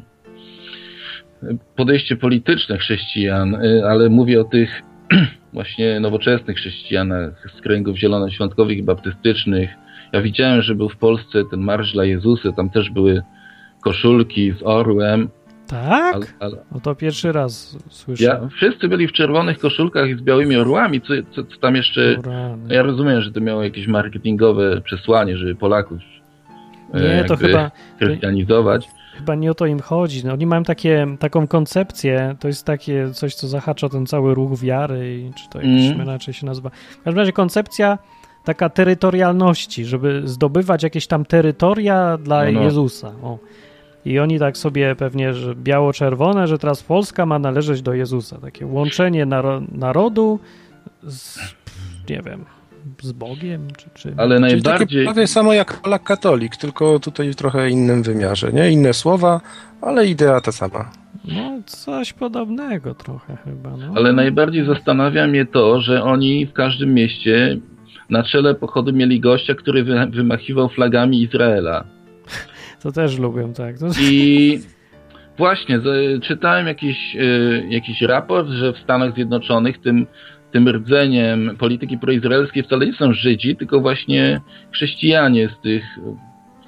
D: podejście polityczne chrześcijan, y, ale mówię o tych właśnie nowoczesnych chrześcijanach z kręgów zielonoświątkowych i baptystycznych. Ja widziałem, że był w Polsce ten Marsz dla Jezusa, tam też były koszulki z orłem.
A: Tak? Ale, ale... No to pierwszy raz słyszę.
D: Ja, wszyscy byli w czerwonych koszulkach i z białymi orłami, co, co, co tam jeszcze... No ja rozumiem, że to miało jakieś marketingowe przesłanie, żeby Polaków
A: nie, to chyba
D: chrystianizować.
A: Chyba nie o to im chodzi. No, oni mają takie, taką koncepcję, to jest takie coś, co zahacza ten cały ruch wiary, czy to jakoś mm. inaczej się nazywa. W każdym razie koncepcja taka terytorialności, żeby zdobywać jakieś tam terytoria dla no, no. Jezusa. O. I oni tak sobie pewnie, że biało-czerwone, że teraz Polska ma należeć do Jezusa. Takie łączenie naro narodu z, nie wiem, z Bogiem? Czy, czy...
D: Ale najbardziej...
B: prawie samo jak Polak katolik, tylko tutaj w trochę innym wymiarze, nie? Inne słowa, ale idea ta sama.
A: No, coś podobnego trochę chyba. No.
D: Ale najbardziej zastanawia mnie to, że oni w każdym mieście na czele pochodu mieli gościa, który wymachiwał flagami Izraela.
A: To też lubią, tak.
D: I właśnie, czytałem jakiś, e, jakiś raport, że w Stanach Zjednoczonych tym tym rdzeniem polityki proizraelskiej wcale nie są Żydzi, tylko właśnie chrześcijanie z tych,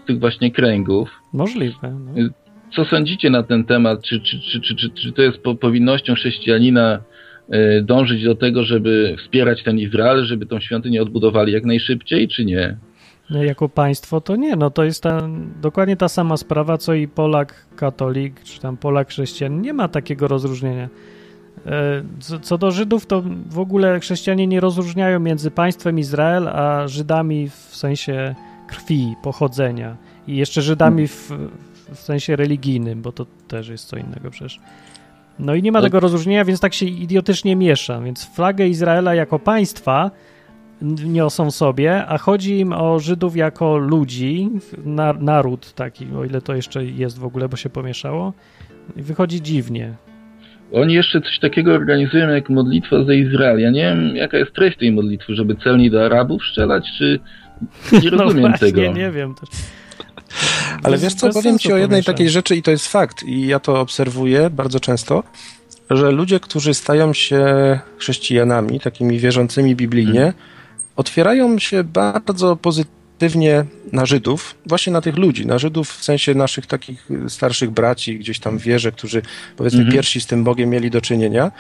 D: z tych właśnie kręgów.
A: Możliwe. No.
D: Co sądzicie na ten temat? Czy, czy, czy, czy, czy, czy to jest po, powinnością chrześcijanina y, dążyć do tego, żeby wspierać ten Izrael, żeby tą świątynię odbudowali jak najszybciej, czy nie?
A: Jako państwo to nie, no to jest ta, dokładnie ta sama sprawa, co i Polak katolik, czy tam Polak chrześcijan. Nie ma takiego rozróżnienia. E, co do Żydów, to w ogóle chrześcijanie nie rozróżniają między państwem Izrael a Żydami w sensie krwi, pochodzenia i jeszcze Żydami w, w sensie religijnym, bo to też jest co innego przecież. No i nie ma tego rozróżnienia, więc tak się idiotycznie miesza. Więc flagę Izraela jako państwa niosą sobie, a chodzi im o Żydów jako ludzi, na, naród taki, o ile to jeszcze jest w ogóle, bo się pomieszało. I wychodzi dziwnie.
D: Oni jeszcze coś takiego organizują jak modlitwa za Izrael. Ja nie wiem, jaka jest treść tej modlitwy, żeby celni do Arabów strzelać, czy nie no rozumiem no właśnie, tego.
A: Nie, nie wiem.
B: Ale wiesz co, powiem ci o jednej takiej rzeczy i to jest fakt i ja to obserwuję bardzo często, że ludzie, którzy stają się chrześcijanami, takimi wierzącymi biblijnie, hmm. Otwierają się bardzo pozytywnie na Żydów, właśnie na tych ludzi, na Żydów w sensie naszych takich starszych braci gdzieś tam w wierze, którzy powiedzmy mhm. pierwsi z tym Bogiem mieli do czynienia.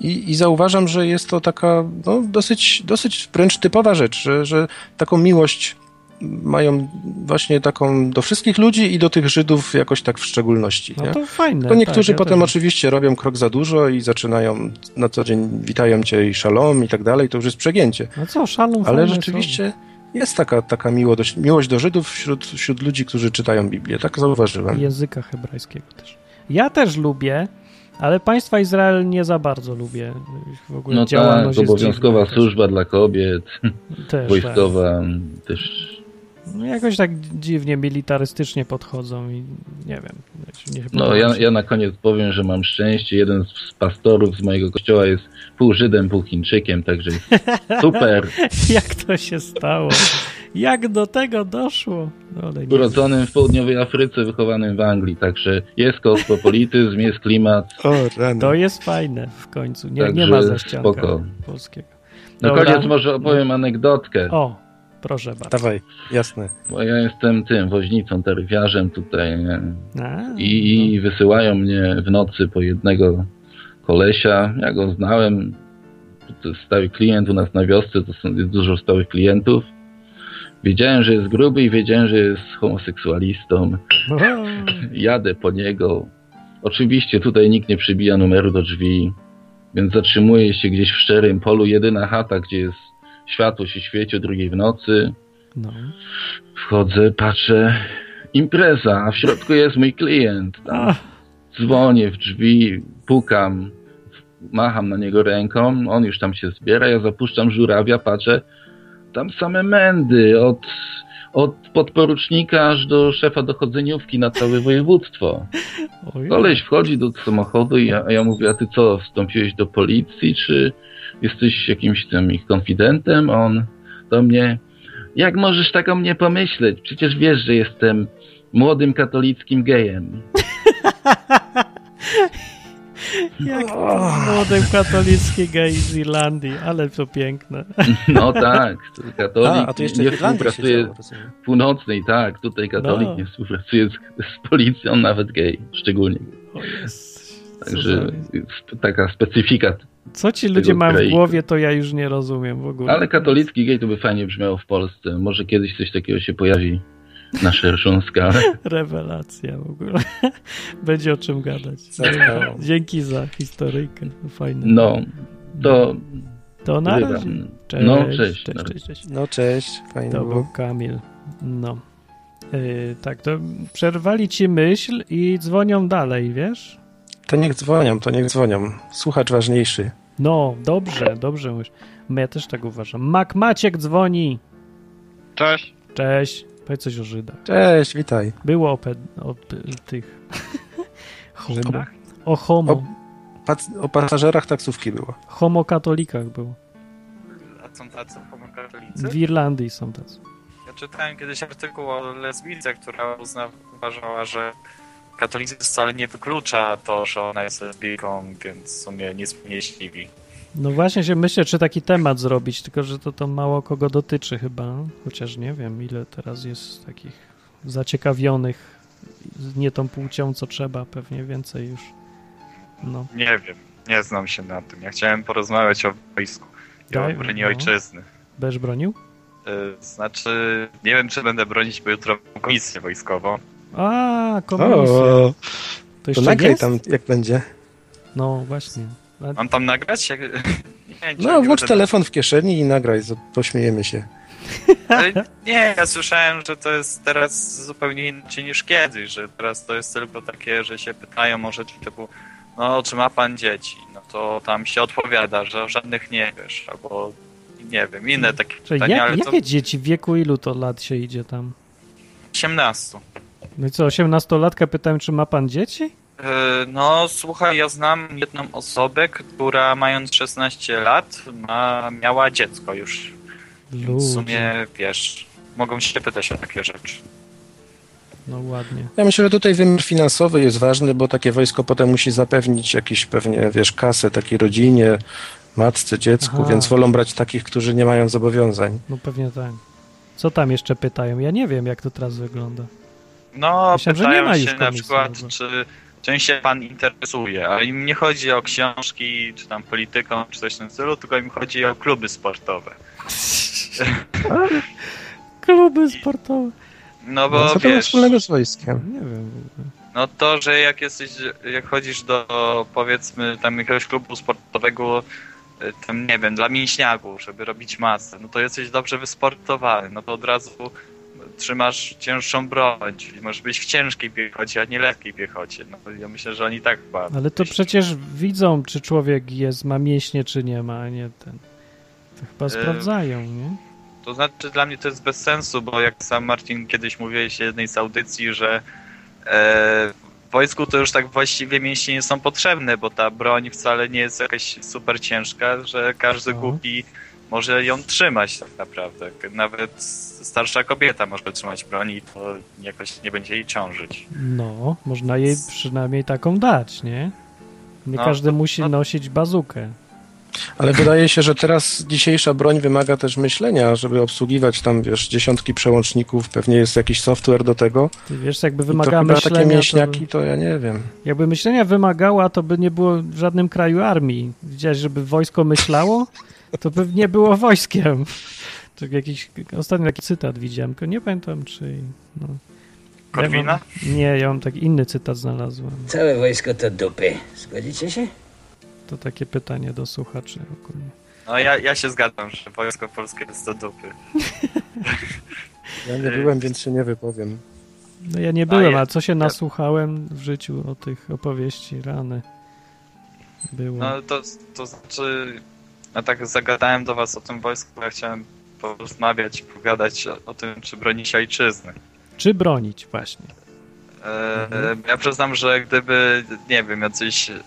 B: I, I, zauważam, że jest to taka no, dosyć, dosyć wręcz typowa rzecz, że, że taką miłość mają właśnie taką do wszystkich ludzi i do tych Żydów jakoś tak w szczególności.
A: No to fajne.
B: To niektórzy tak, potem ja oczywiście robią krok za dużo i zaczynają na co dzień witają cię i szalom i tak dalej, to już jest przegięcie.
A: No co, szalom
B: Ale rzeczywiście... Jest taka, taka miłość, miłość do Żydów wśród, wśród ludzi, którzy czytają Biblię. Tak zauważyłem.
A: Języka hebrajskiego też. Ja też lubię, ale państwa Izrael nie za bardzo lubię. W ogóle
D: no tak, obowiązkowa służba też. dla kobiet, też, wojskowa tak. też
A: no jakoś tak dziwnie militarystycznie podchodzą i nie wiem. Nie
D: no ja, ja na koniec powiem, że mam szczęście. Jeden z pastorów z mojego kościoła jest pół Żydem, pół Chińczykiem, także super.
A: Jak to się stało? Jak do tego doszło?
D: No, Urodzonym w południowej Afryce, wychowanym w Anglii, także jest kosmopolityzm, jest klimat.
A: O, to jest fajne w końcu. Nie, nie ma zaścianka polskiego.
D: Na koniec może opowiem anegdotkę.
A: O, Proszę bardzo.
B: Dawaj, jasne.
D: Bo ja jestem tym woźnicą, taryfiarzem tutaj A, i no. wysyłają mnie w nocy po jednego kolesia. Ja go znałem. To jest stały klient u nas na wiosce, to są, jest dużo stałych klientów. Wiedziałem, że jest gruby i wiedziałem, że jest homoseksualistą. Jadę po niego. Oczywiście tutaj nikt nie przybija numeru do drzwi, więc zatrzymuję się gdzieś w szczerym polu. Jedyna chata, gdzie jest światło się świeci o drugiej w nocy. No. Wchodzę, patrzę, impreza, a w środku jest mój klient. Tam. Dzwonię w drzwi, pukam, macham na niego ręką, on już tam się zbiera, ja zapuszczam żurawia, patrzę, tam same mędy, od, od podporucznika aż do szefa dochodzeniówki na całe województwo. Koleś wchodzi do samochodu i ja, ja mówię, a ty co, wstąpiłeś do policji, czy jesteś jakimś tam ich konfidentem, on do mnie, jak możesz tak o mnie pomyśleć? Przecież wiesz, że jestem młodym katolickim gejem.
A: Jak to młody katolicki gej z Irlandii, ale to piękne.
D: No tak, to katolik
B: A, a to jeszcze
D: nie
B: w Irlandii
D: współpracuje
B: rozumiem.
D: północnej, tak, tutaj katolik
A: No.
D: nie współpracuje z, z policją, nawet gej, szczególnie.
A: O jest.
D: Także taka specyfika.
A: Co ci ludzie mają w głowie, to ja już nie rozumiem w ogóle.
D: Ale katolicki gej to by fajnie brzmiało w Polsce. Może kiedyś coś takiego się pojawi na szerszą skalę.
A: Rewelacja w ogóle. Będzie o czym gadać. Dzięki za historyjkę. Fajne.
D: No, to
A: To na razie. Cześć,
D: No,
A: cześć,
D: cześć.
A: cześć, cześć.
B: No cześć, fajnie
A: To był. Kamil. No. Yy, tak, to przerwali ci myśl i dzwonią dalej, wiesz?
B: To niech dzwonią, to niech dzwonią. Słuchacz ważniejszy.
A: No, dobrze, dobrze mówisz. Ja też tak uważam. Mak Maciek dzwoni.
F: Cześć.
A: Cześć. Powiedz coś o Żydach.
B: Cześć, witaj.
A: Było o, pe- o p- tych... Homo.
B: Żydach?
A: O homo.
B: O- Pac- o pasażerach taksówki było.
A: Homokatolikach było.
F: A są tacy homokatolicy?
A: W Irlandii są tacy.
F: Ja czytałem kiedyś artykuł o lesbijce, która uzna, uważała, że katolicyzm wcale nie wyklucza to, że ona jest lesbijką, więc w sumie nie zdziwi.
A: No właśnie się myślę, czy taki temat zrobić, tylko że to, to mało kogo dotyczy chyba. Chociaż nie wiem, ile teraz jest takich zaciekawionych nie tą płcią, co trzeba. Pewnie więcej już. No.
F: Nie wiem, nie znam się na tym. Ja chciałem porozmawiać o wojsku i
A: Daj,
F: o broni
A: no.
F: ojczyzny.
A: Będziesz bronił?
F: Y, Znaczy, nie wiem, czy będę bronić, bo jutro mam komisję wojskową.
A: A, komisja.
B: O,
A: To
B: to nagraj
A: jest?
B: tam, jak będzie.
A: No właśnie. A,
F: Mam tam nagrać? Jak... Nie,
B: No, włącz telefon w kieszeni i nagraj, pośmiejemy się.
F: Ale nie, ja słyszałem, że to jest teraz zupełnie inaczej niż kiedyś, że teraz to jest tylko takie, że się pytają o rzeczy typu no, czy ma pan dzieci? No to tam się odpowiada, że żadnych nie wiesz, albo nie wiem, inne takie
A: Czyli
F: pytania,
A: jak,
F: ale to
A: jakie dzieci? W wieku ilu to lat się idzie tam?
F: 18.
A: No i co, 18-latka pytałem, czy ma pan dzieci?
F: Yy, No, słuchaj, ja znam jedną osobę, która mając 16 lat ma, miała dziecko już. W sumie, wiesz, mogą się pytać o takie rzeczy.
A: No ładnie.
B: Ja myślę, że tutaj wymiar finansowy jest ważny, bo takie wojsko potem musi zapewnić jakiś pewnie, wiesz, kasę takiej rodzinie, matce, dziecku,
A: Aha.
B: więc wolą brać takich, którzy nie mają zobowiązań.
A: No pewnie tak. Co tam jeszcze pytają? Ja nie wiem, jak to teraz wygląda.
F: No,
A: Myślałem, że nie
F: pytają
A: ma już
F: się na
A: komisji
F: przykład,
A: w ogóle.
F: czy czym się pan interesuje, ale im nie chodzi o książki, czy tam polityką, czy coś w tym stylu, tylko im chodzi o kluby sportowe.
A: Kluby sportowe.
F: No bo
B: No, co to ma
F: wiesz,
B: wspólnego z wojskiem?
A: Nie wiem.
F: no to, że jak jesteś, jak chodzisz do powiedzmy tam jakiegoś klubu sportowego, tam nie wiem, dla mięśniaków, żeby robić masę, no to jesteś dobrze wysportowany, no to od razu trzymasz cięższą broń, czyli możesz być w ciężkiej piechocie, a nie lekkiej piechocie. No ja myślę, że oni tak chyba...
A: Ale to
F: myślą.
A: przecież widzą, czy człowiek jest, ma mięśnie, czy nie ma, a nie ten. To chyba
F: E,
A: sprawdzają, nie?
F: To znaczy dla mnie to jest bez sensu, bo jak sam Marcin kiedyś mówiłeś w jednej z audycji, że e, w wojsku to już tak właściwie mięśnie nie są potrzebne, bo ta broń wcale nie jest jakaś super ciężka, że każdy
A: No.
F: Może ją trzymać tak naprawdę. Nawet starsza kobieta może trzymać broń i to jakoś nie będzie jej ciążyć.
A: No, można jej przynajmniej taką dać, nie? Nie
F: No,
A: każdy
F: to-
A: musi
F: no-
A: nosić bazukę.
B: Ale wydaje się, że teraz dzisiejsza broń wymaga też myślenia, żeby obsługiwać tam, wiesz, dziesiątki przełączników, pewnie jest jakiś software do tego.
A: Ty wiesz, jakby wymagała
B: chyba
A: myślenia,
B: takie
A: to,
B: mięśniaki, to ja nie wiem.
A: jakby myślenia wymagała, to by nie było w żadnym kraju armii. Widziałeś, żeby wojsko myślało? To by nie było wojskiem. To jakiś, ostatnio taki cytat widziałem, tylko nie pamiętam, czy... No.
F: Korwina?
A: Ja mam, nie, ja mam taki inny cytat znalazłem.
G: Całe wojsko to dupy. Zgodzicie się?
A: To takie pytanie do słuchaczy ogólnie.
F: No ja, ja się zgadzam, że wojsko polskie jest do dupy.
B: Ja nie byłem, więc się nie wypowiem.
A: No ja nie byłem, a co się nasłuchałem w życiu o tych opowieści, rany. Było.
F: No to, to znaczy, ja tak zagadałem do was o tym wojsku, bo ja chciałem porozmawiać, pogadać o, tym, czy bronić ojczyzny.
A: Czy bronić właśnie?
F: E,
A: Mhm.
F: Ja przyznam, że gdyby, nie wiem, jacyś e,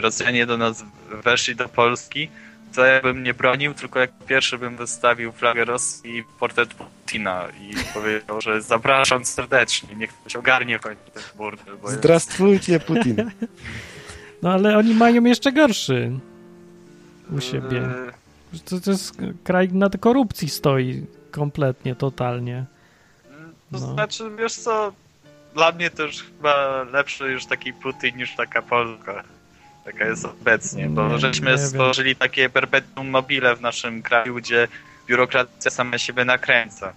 F: Rosjanie do nas weszli do Polski, to ja bym nie bronił, tylko jak pierwszy bym wystawił flagę Rosji i portret Putina i powiedział, że zapraszam serdecznie, niech ktoś ogarnie w końcu ten burdel, bo.
B: Zdrastwujcie Putin.
A: No ale oni mają jeszcze gorszy u siebie.
F: Yy,
A: To, to jest kraj na korupcji stoi kompletnie, totalnie.
F: To
A: No.
F: znaczy, wiesz co, dla mnie to już chyba lepszy już taki Putin niż taka Polska. Taka jest obecnie, bo
A: Nie,
F: żeśmy
A: nie wiem.
F: stworzyli takie perpetuum mobile w naszym kraju, gdzie biurokracja sama siebie nakręca.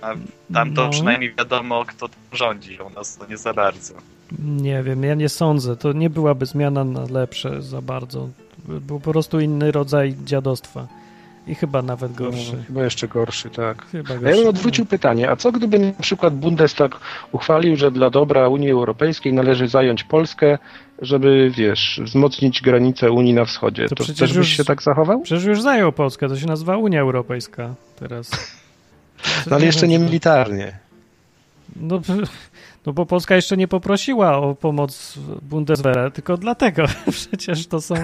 F: A tam to
A: No.
F: przynajmniej wiadomo, kto tam rządzi, u nas to nie za bardzo.
A: Nie wiem, ja nie sądzę. To nie byłaby zmiana na lepsze za bardzo. Był po prostu inny rodzaj dziadostwa. I chyba nawet gorszy.
B: No, chyba jeszcze gorszy, tak.
A: Chyba
B: A ja
A: gorszy.
B: bym odwrócił pytanie, a co gdyby na przykład Bundestag uchwalił, że dla dobra Unii Europejskiej należy zająć Polskę, żeby, wiesz, wzmocnić granice Unii na wschodzie.
A: To
B: To,
A: przecież
B: też byś
A: już-
B: się tak zachował?
A: Przecież już zajął Polskę, to się nazywa Unia Europejska teraz.
B: No ale jeszcze nie militarnie.
A: No, no bo Polska jeszcze nie poprosiła o pomoc Bundeswehr, tylko dlatego przecież to są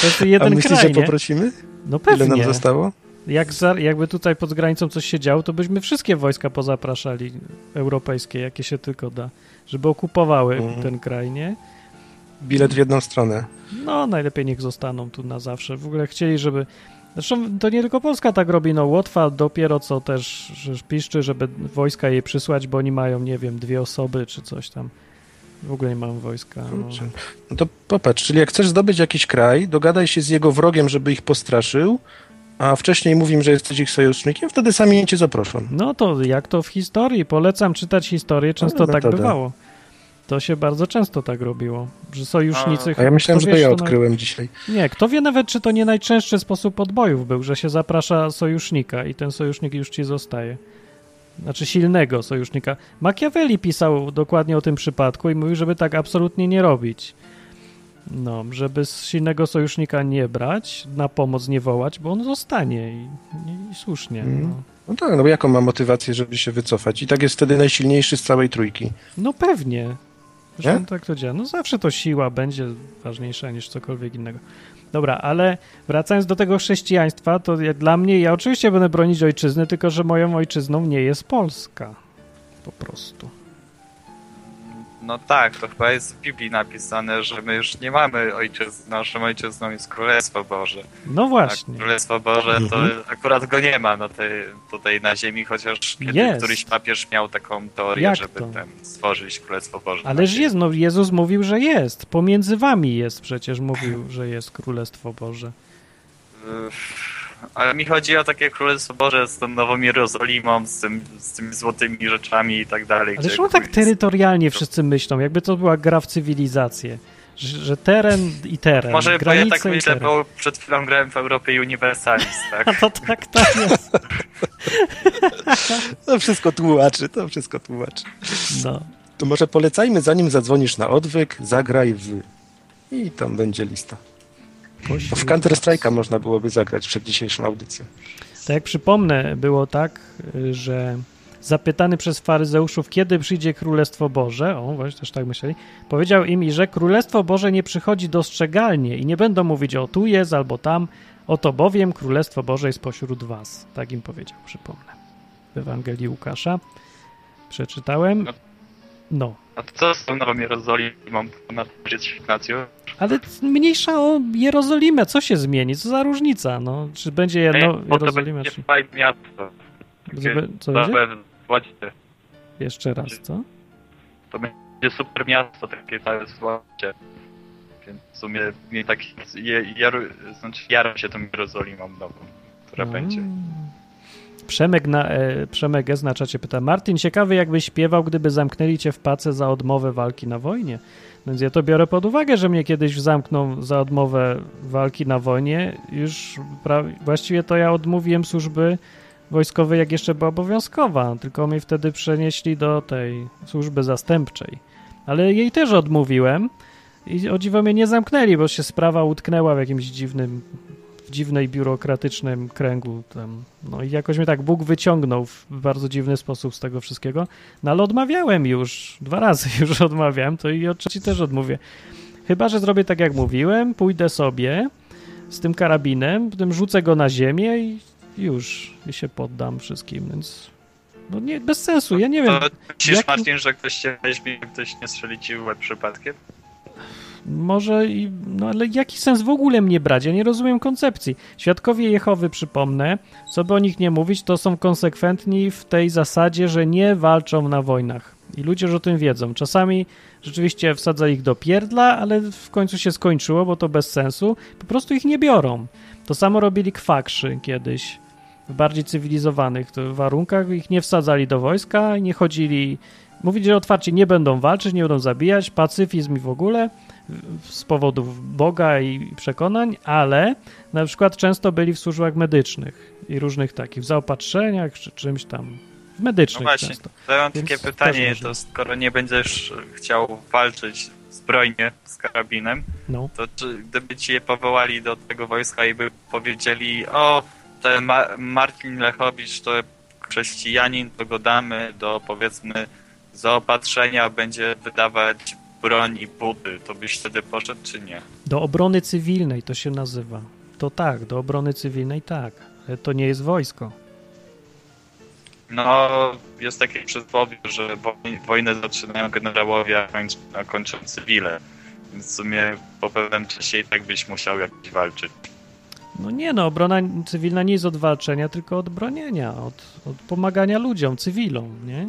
A: to jest
B: A
A: jeden
B: myślisz,
A: kraj,
B: że poprosimy?
A: No
B: Ile nam
A: pewnie.
B: zostało?
A: Jak za, jakby tutaj pod granicą coś się działo, to byśmy wszystkie wojska pozapraszali europejskie, jakie się tylko da, żeby okupowały
B: Mhm.
A: ten kraj, nie?
B: Bilet w jedną stronę.
A: No, najlepiej niech zostaną tu na zawsze. W ogóle chcieli, żeby. Zresztą to nie tylko Polska tak robi, no Łotwa dopiero co też piszczy, żeby wojska jej przysłać, bo oni mają, nie wiem, dwie osoby czy coś tam. W ogóle nie mają wojska. No.
B: No to popatrz, czyli jak chcesz zdobyć jakiś kraj, dogadaj się z jego wrogiem, żeby ich postraszył, a wcześniej mówim, że jesteś ich sojusznikiem, wtedy sami cię zaproszą.
A: No to jak to w historii? Polecam czytać historię, często
B: Dobra
A: tak bywało. To się bardzo często tak robiło, że sojusznicy...
B: A ja myślałem, że to ja odkryłem dzisiaj.
A: Nie, kto wie nawet, czy to nie najczęstszy sposób podbojów był, że się zaprasza sojusznika i ten sojusznik już ci zostaje. Znaczy silnego sojusznika. Machiavelli pisał dokładnie o tym przypadku i mówił, żeby tak absolutnie nie robić. No, żeby z silnego sojusznika nie brać, na pomoc nie wołać, bo on zostanie i, i, i słusznie.
B: Mm.
A: No.
B: No tak, no bo jaką ma motywację, żeby się wycofać? I tak jest wtedy najsilniejszy z całej trójki.
A: no pewnie. Zresztą
B: Nie?
A: tak to działa. No zawsze to siła będzie ważniejsza niż cokolwiek innego. Dobra, ale wracając do tego chrześcijaństwa, to dla mnie, ja oczywiście będę bronić ojczyzny, tylko że moją ojczyzną nie jest Polska. Po prostu.
F: No tak, to chyba jest w Biblii napisane, że my już nie mamy ojczyzny, naszą ojczyzną jest Królestwo Boże.
A: No
F: A
A: właśnie.
F: Królestwo Boże to
B: Mhm.
F: akurat go nie ma na tej, tutaj na ziemi, chociaż kiedy
A: Jest.
F: któryś papież miał taką teorię,
A: Jak
F: żeby
A: to?
F: ten, stworzyć Królestwo Boże.
A: Ależ jest, no Jezus mówił, że jest. Pomiędzy wami jest przecież, mówił, że jest Królestwo Boże.
F: Ale mi chodzi o takie Królestwo Boże z tą Nową Jerozolimą, z, tym, z tymi złotymi rzeczami i tak dalej.
A: Ale czemu tak terytorialnie wszyscy myślą, jakby to była gra w cywilizację? Że, że teren i teren,
F: Może bo ja tak myślę,
A: teren.
F: bo przed chwilą grałem w Europie Universalis, tak?
A: A to tak, tak jest.
B: To wszystko tłumaczy, to wszystko tłumaczy.
A: No.
B: To może polecajmy, zanim zadzwonisz na odwyk, zagraj w... I tam będzie lista. W Counter-Strike'a można byłoby zagrać przed dzisiejszą audycją.
A: Tak jak przypomnę, było tak, że zapytany przez faryzeuszów, kiedy przyjdzie Królestwo Boże, o właśnie też tak myśleli, powiedział im, i że Królestwo Boże nie przychodzi dostrzegalnie i nie będą mówić o tu jest albo tam, oto bowiem Królestwo Boże jest pośród was. Tak im powiedział, przypomnę. W Ewangelii Łukasza przeczytałem. No,
F: A to co z tą Nową Jerozolimą? Jest nacją?
A: ale mniejsza o Jerozolimę, co się zmieni, co za różnica, no, czy będzie jedno Jerozolima,
F: będzie
A: czy...
F: fajne miasto.
A: Żeby- co będzie? Jeszcze raz, co?
F: To będzie super miasto, takie całe słońce. Więc w sumie mnie tak je, znaczy jaram się tą Jerozolimą nową, która
A: Mm.
F: będzie.
A: Przemek, na, e, Przemek S. na czacie pyta, Martin, ciekawy jakbyś śpiewał, gdyby zamknęli cię w pace za odmowę walki na wojnie. Więc ja to biorę pod uwagę, że mnie kiedyś zamkną za odmowę walki na wojnie. Już właściwie to ja odmówiłem służby wojskowej, jak jeszcze była obowiązkowa, tylko mnie wtedy przenieśli do tej służby zastępczej. Ale jej też odmówiłem i o dziwo mnie nie zamknęli, bo się sprawa utknęła w jakimś dziwnym w dziwnej biurokratycznym kręgu tam. No i jakoś mnie tak Bóg wyciągnął w bardzo dziwny sposób z tego wszystkiego. No ale odmawiałem już, dwa razy już odmawiałem, to i o trzeci też odmówię. Chyba, że zrobię tak jak mówiłem, pójdę sobie z tym karabinem, potem rzucę go na ziemię i już i się poddam wszystkim, więc no nie, bez sensu, ja nie wiem.
F: To myślisz,
A: jaki-
F: Martin, że ktoś cię weźmie, jak ktoś nie strzeli ci w łeb przypadkiem?
A: Może i, no ale jaki sens w ogóle mnie brać? Ja nie rozumiem koncepcji. Świadkowie Jehowy, przypomnę, co by o nich nie mówić, to są konsekwentni w tej zasadzie, że nie walczą na wojnach. I ludzie już o tym wiedzą. Czasami rzeczywiście wsadza ich do pierdla, ale w końcu się skończyło, bo to bez sensu. Po prostu ich nie biorą. To samo robili kwakrzy kiedyś. W bardziej cywilizowanych warunkach ich nie wsadzali do wojska, nie chodzili. Mówili, że otwarcie nie będą walczyć, nie będą zabijać, pacyfizm i w ogóle z powodów Boga i przekonań, ale na przykład często byli w służbach medycznych i różnych takich, w zaopatrzeniach czy czymś tam. W medycznych
F: No właśnie,
A: często.
F: to ja mam
A: Więc
F: takie pytanie, to skoro nie będziesz chciał walczyć zbrojnie z karabinem,
A: No.
F: to czy gdyby ci je powołali do tego wojska i by powiedzieli, o, ten Ma Marcin Lechowicz to chrześcijanin, to go damy do powiedzmy zaopatrzenia, będzie wydawać broń i buty, to byś wtedy poszedł czy nie?
A: Do obrony cywilnej to się nazywa. To tak, do obrony cywilnej tak, ale to nie jest wojsko.
F: No, jest takie przysłowie, że woj- wojnę zaczynają generałowie, a kończą, a kończą cywile. Więc w sumie po pewnym czasie i tak byś musiał jakoś walczyć.
A: No nie no, obrona cywilna nie jest od walczenia, tylko od bronienia, od, od pomagania ludziom, cywilom, nie?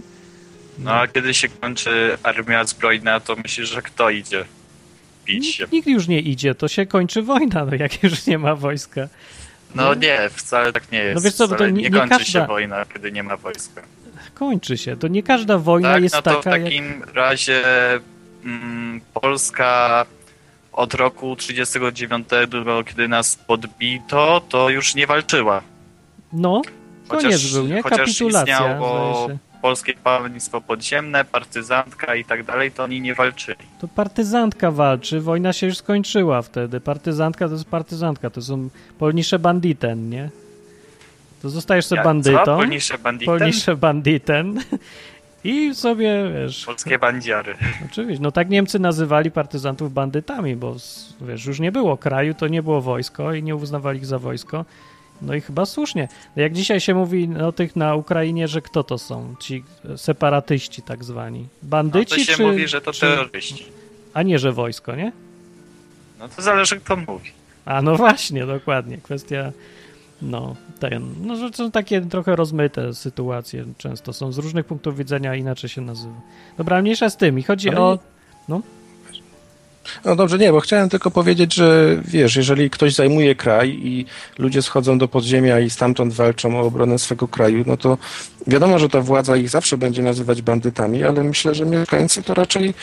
F: No a kiedy się kończy armia zbrojna, to myślisz, że kto idzie bić się?
A: Nikt, nikt już nie idzie, to się kończy wojna, no jak już nie ma wojska.
F: No nie, wcale tak nie jest.
A: No wiesz co, to nie-
F: nie,
A: nie
F: kończy
A: każda-
F: się wojna, kiedy nie ma wojska.
A: Kończy się, to nie każda wojna
F: tak,
A: jest
F: no to
A: taka
F: w
A: jak...
F: takim razie mm, Polska od roku 39, kiedy nas podbito, to już nie walczyła.
A: No,
F: Chociaż-
A: koniec był, nie?
F: chociaż
A: Kapitulacja,
F: istniało. Polskie Państwo Podziemne, partyzantka i tak dalej, to oni nie walczyli.
A: To partyzantka walczy, wojna się już skończyła wtedy. Partyzantka to jest partyzantka, to są polnisze banditen, nie? To zostajesz sobie
F: Jak-
A: bandytą,
F: Co? Polnisze banditen?
A: polnisze banditen i sobie, wiesz...
F: Polskie bandziary.
A: Oczywiście, no tak Niemcy nazywali partyzantów bandytami, bo wiesz, już nie było kraju, to nie było wojsko i nie uznawali ich za wojsko. No i chyba słusznie. No Jak dzisiaj się mówi o tych na Ukrainie, że kto to są? Ci separatyści tak zwani.
F: No
A: Bandyci
F: to się
A: czy...
F: mówi, że to
A: czy-
F: terroryści.
A: A nie, że wojsko, nie?
F: No to zależy kto mówi.
A: A no właśnie, dokładnie. Kwestia, no, ten, no, że są takie trochę rozmyte sytuacje często. Są z różnych punktów widzenia inaczej się nazywa. Dobra, mniejsza z tym. I chodzi
B: Ale
A: o...
B: No dobrze, nie, bo chciałem tylko powiedzieć, że wiesz, jeżeli ktoś zajmuje kraj i ludzie schodzą do podziemia i stamtąd walczą o obronę swego kraju, no to wiadomo, że ta władza ich zawsze będzie nazywać bandytami, ale myślę, że mieszkańcy to raczej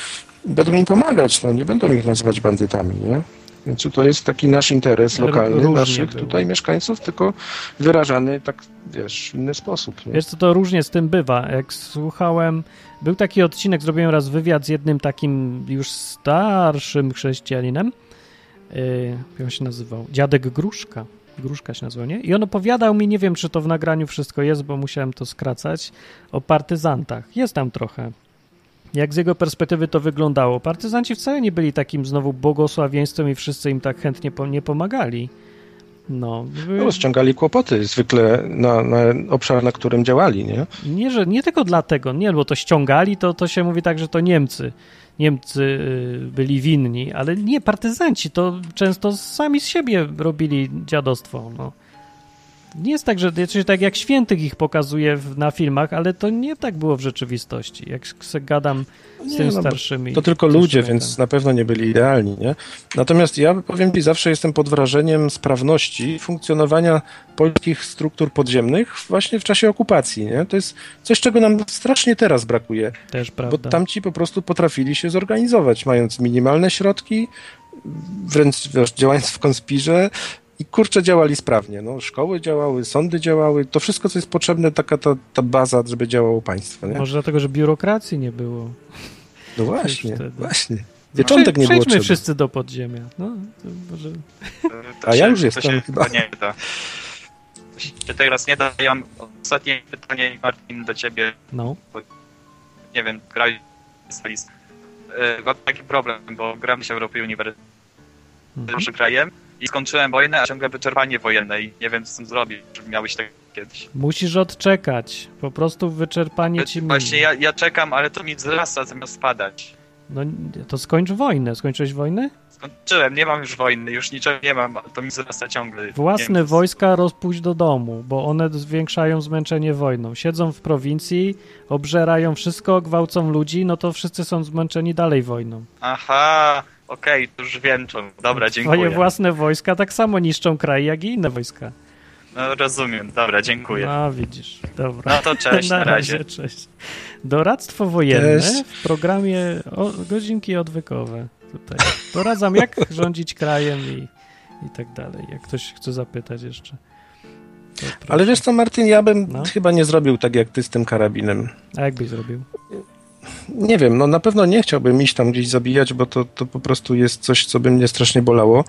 B: będą im pomagać, no nie będą ich nazywać bandytami, nie? Więc to jest taki nasz interes lokalny,
A: różnie
B: naszych
A: było.
B: tutaj mieszkańców, tylko wyrażany tak, wiesz, w inny sposób. Nie?
A: Wiesz co, to różnie z tym bywa. Jak słuchałem, był taki odcinek, zrobiłem raz wywiad z jednym takim już starszym chrześcijaninem. Yy, jak on się nazywał? Dziadek Gruszka. Gruszka się nazywał, nie? I on opowiadał mi, nie wiem czy to w nagraniu wszystko jest, bo musiałem to skracać, o partyzantach. Jest tam trochę. Jak z jego perspektywy to wyglądało. Partyzanci wcale nie byli takim znowu błogosławieństwem i wszyscy im tak chętnie po, nie pomagali. No,
B: No, ściągali kłopoty zwykle na, na obszar, na którym działali, nie?
A: Nie, że nie tylko dlatego, nie, bo to ściągali, to, to się mówi tak, że to Niemcy. Niemcy y, byli winni, ale nie, partyzanci to często sami z siebie robili dziadostwo. No. Nie jest tak, że czyli tak jak świętych ich pokazuje w, na filmach, ale to nie tak było w rzeczywistości. Jak se gadam z
B: Nie,
A: tymi
B: no bo
A: starszymi.
B: To tylko ludzie, więc na pewno nie byli idealni, nie? Natomiast ja powiem Ci, zawsze jestem pod wrażeniem sprawności funkcjonowania polskich struktur podziemnych właśnie w czasie okupacji, nie? To jest coś, czego nam strasznie teraz brakuje,
A: Też
B: bo
A: prawda.
B: tamci po prostu potrafili się zorganizować, mając minimalne środki, wręcz wiesz, działając w konspirze i kurczę działali sprawnie, no. Szkoły działały, sądy działały, to wszystko, co jest potrzebne, taka ta, ta baza, żeby działało państwo, nie?
A: Może dlatego, że biurokracji nie było.
B: No właśnie, właśnie. Pieczątek nie było
A: Przejdźmy
B: trzeba.
A: wszyscy do podziemia. No, to może...
F: To
B: A
F: się,
B: ja już
F: to
B: jestem
F: się
B: chyba.
F: nie da. To się teraz nie da. Ja mam ostatnie pytanie, Martin, do ciebie.
A: No.
F: Nie wiem, graj specjalist. Yy, Mam taki problem, bo gram się w Europie Uniwersytetu
A: Mhm.
F: krajem i skończyłem wojnę, a ciągle wyczerpanie wojenne i nie wiem, co z tym zrobić. Czy miałeś tak kiedyś?
A: Musisz odczekać. Po prostu wyczerpanie ci minie.
F: Właśnie ja, ja czekam, ale to mi wzrasta zamiast spadać.
A: No to skończ wojnę. Skończyłeś wojnę?
F: Skończyłem, nie mam już wojny, już niczego nie mam, to mi wzrasta ciągle.
A: Własne
F: Niemcy.
A: wojska rozpuść do domu, bo one zwiększają zmęczenie wojną. Siedzą w prowincji, obżerają wszystko, gwałcą ludzi, no to wszyscy są zmęczeni dalej wojną.
F: Aha, okej, to już wiem czemu. Dobra,
A: Twoje
F: dziękuję.
A: własne wojska tak samo niszczą kraj, jak i inne wojska.
F: No rozumiem, dobra, dziękuję.
A: No widzisz, dobra.
F: No to cześć, na razie.
A: Cześć. Doradztwo wojenne
B: Cześć.
A: w programie o, godzinki odwykowe. Tutaj. Doradzam, jak rządzić krajem i, i tak dalej. Jak ktoś chce zapytać jeszcze.
B: Ale wiesz co, Martin, ja bym
A: No.
B: chyba nie zrobił tak jak ty z tym karabinem.
A: A jak byś zrobił?
B: Nie wiem, no na pewno nie chciałbym iść tam gdzieś zabijać, bo to, to po prostu jest coś, co by mnie strasznie bolało.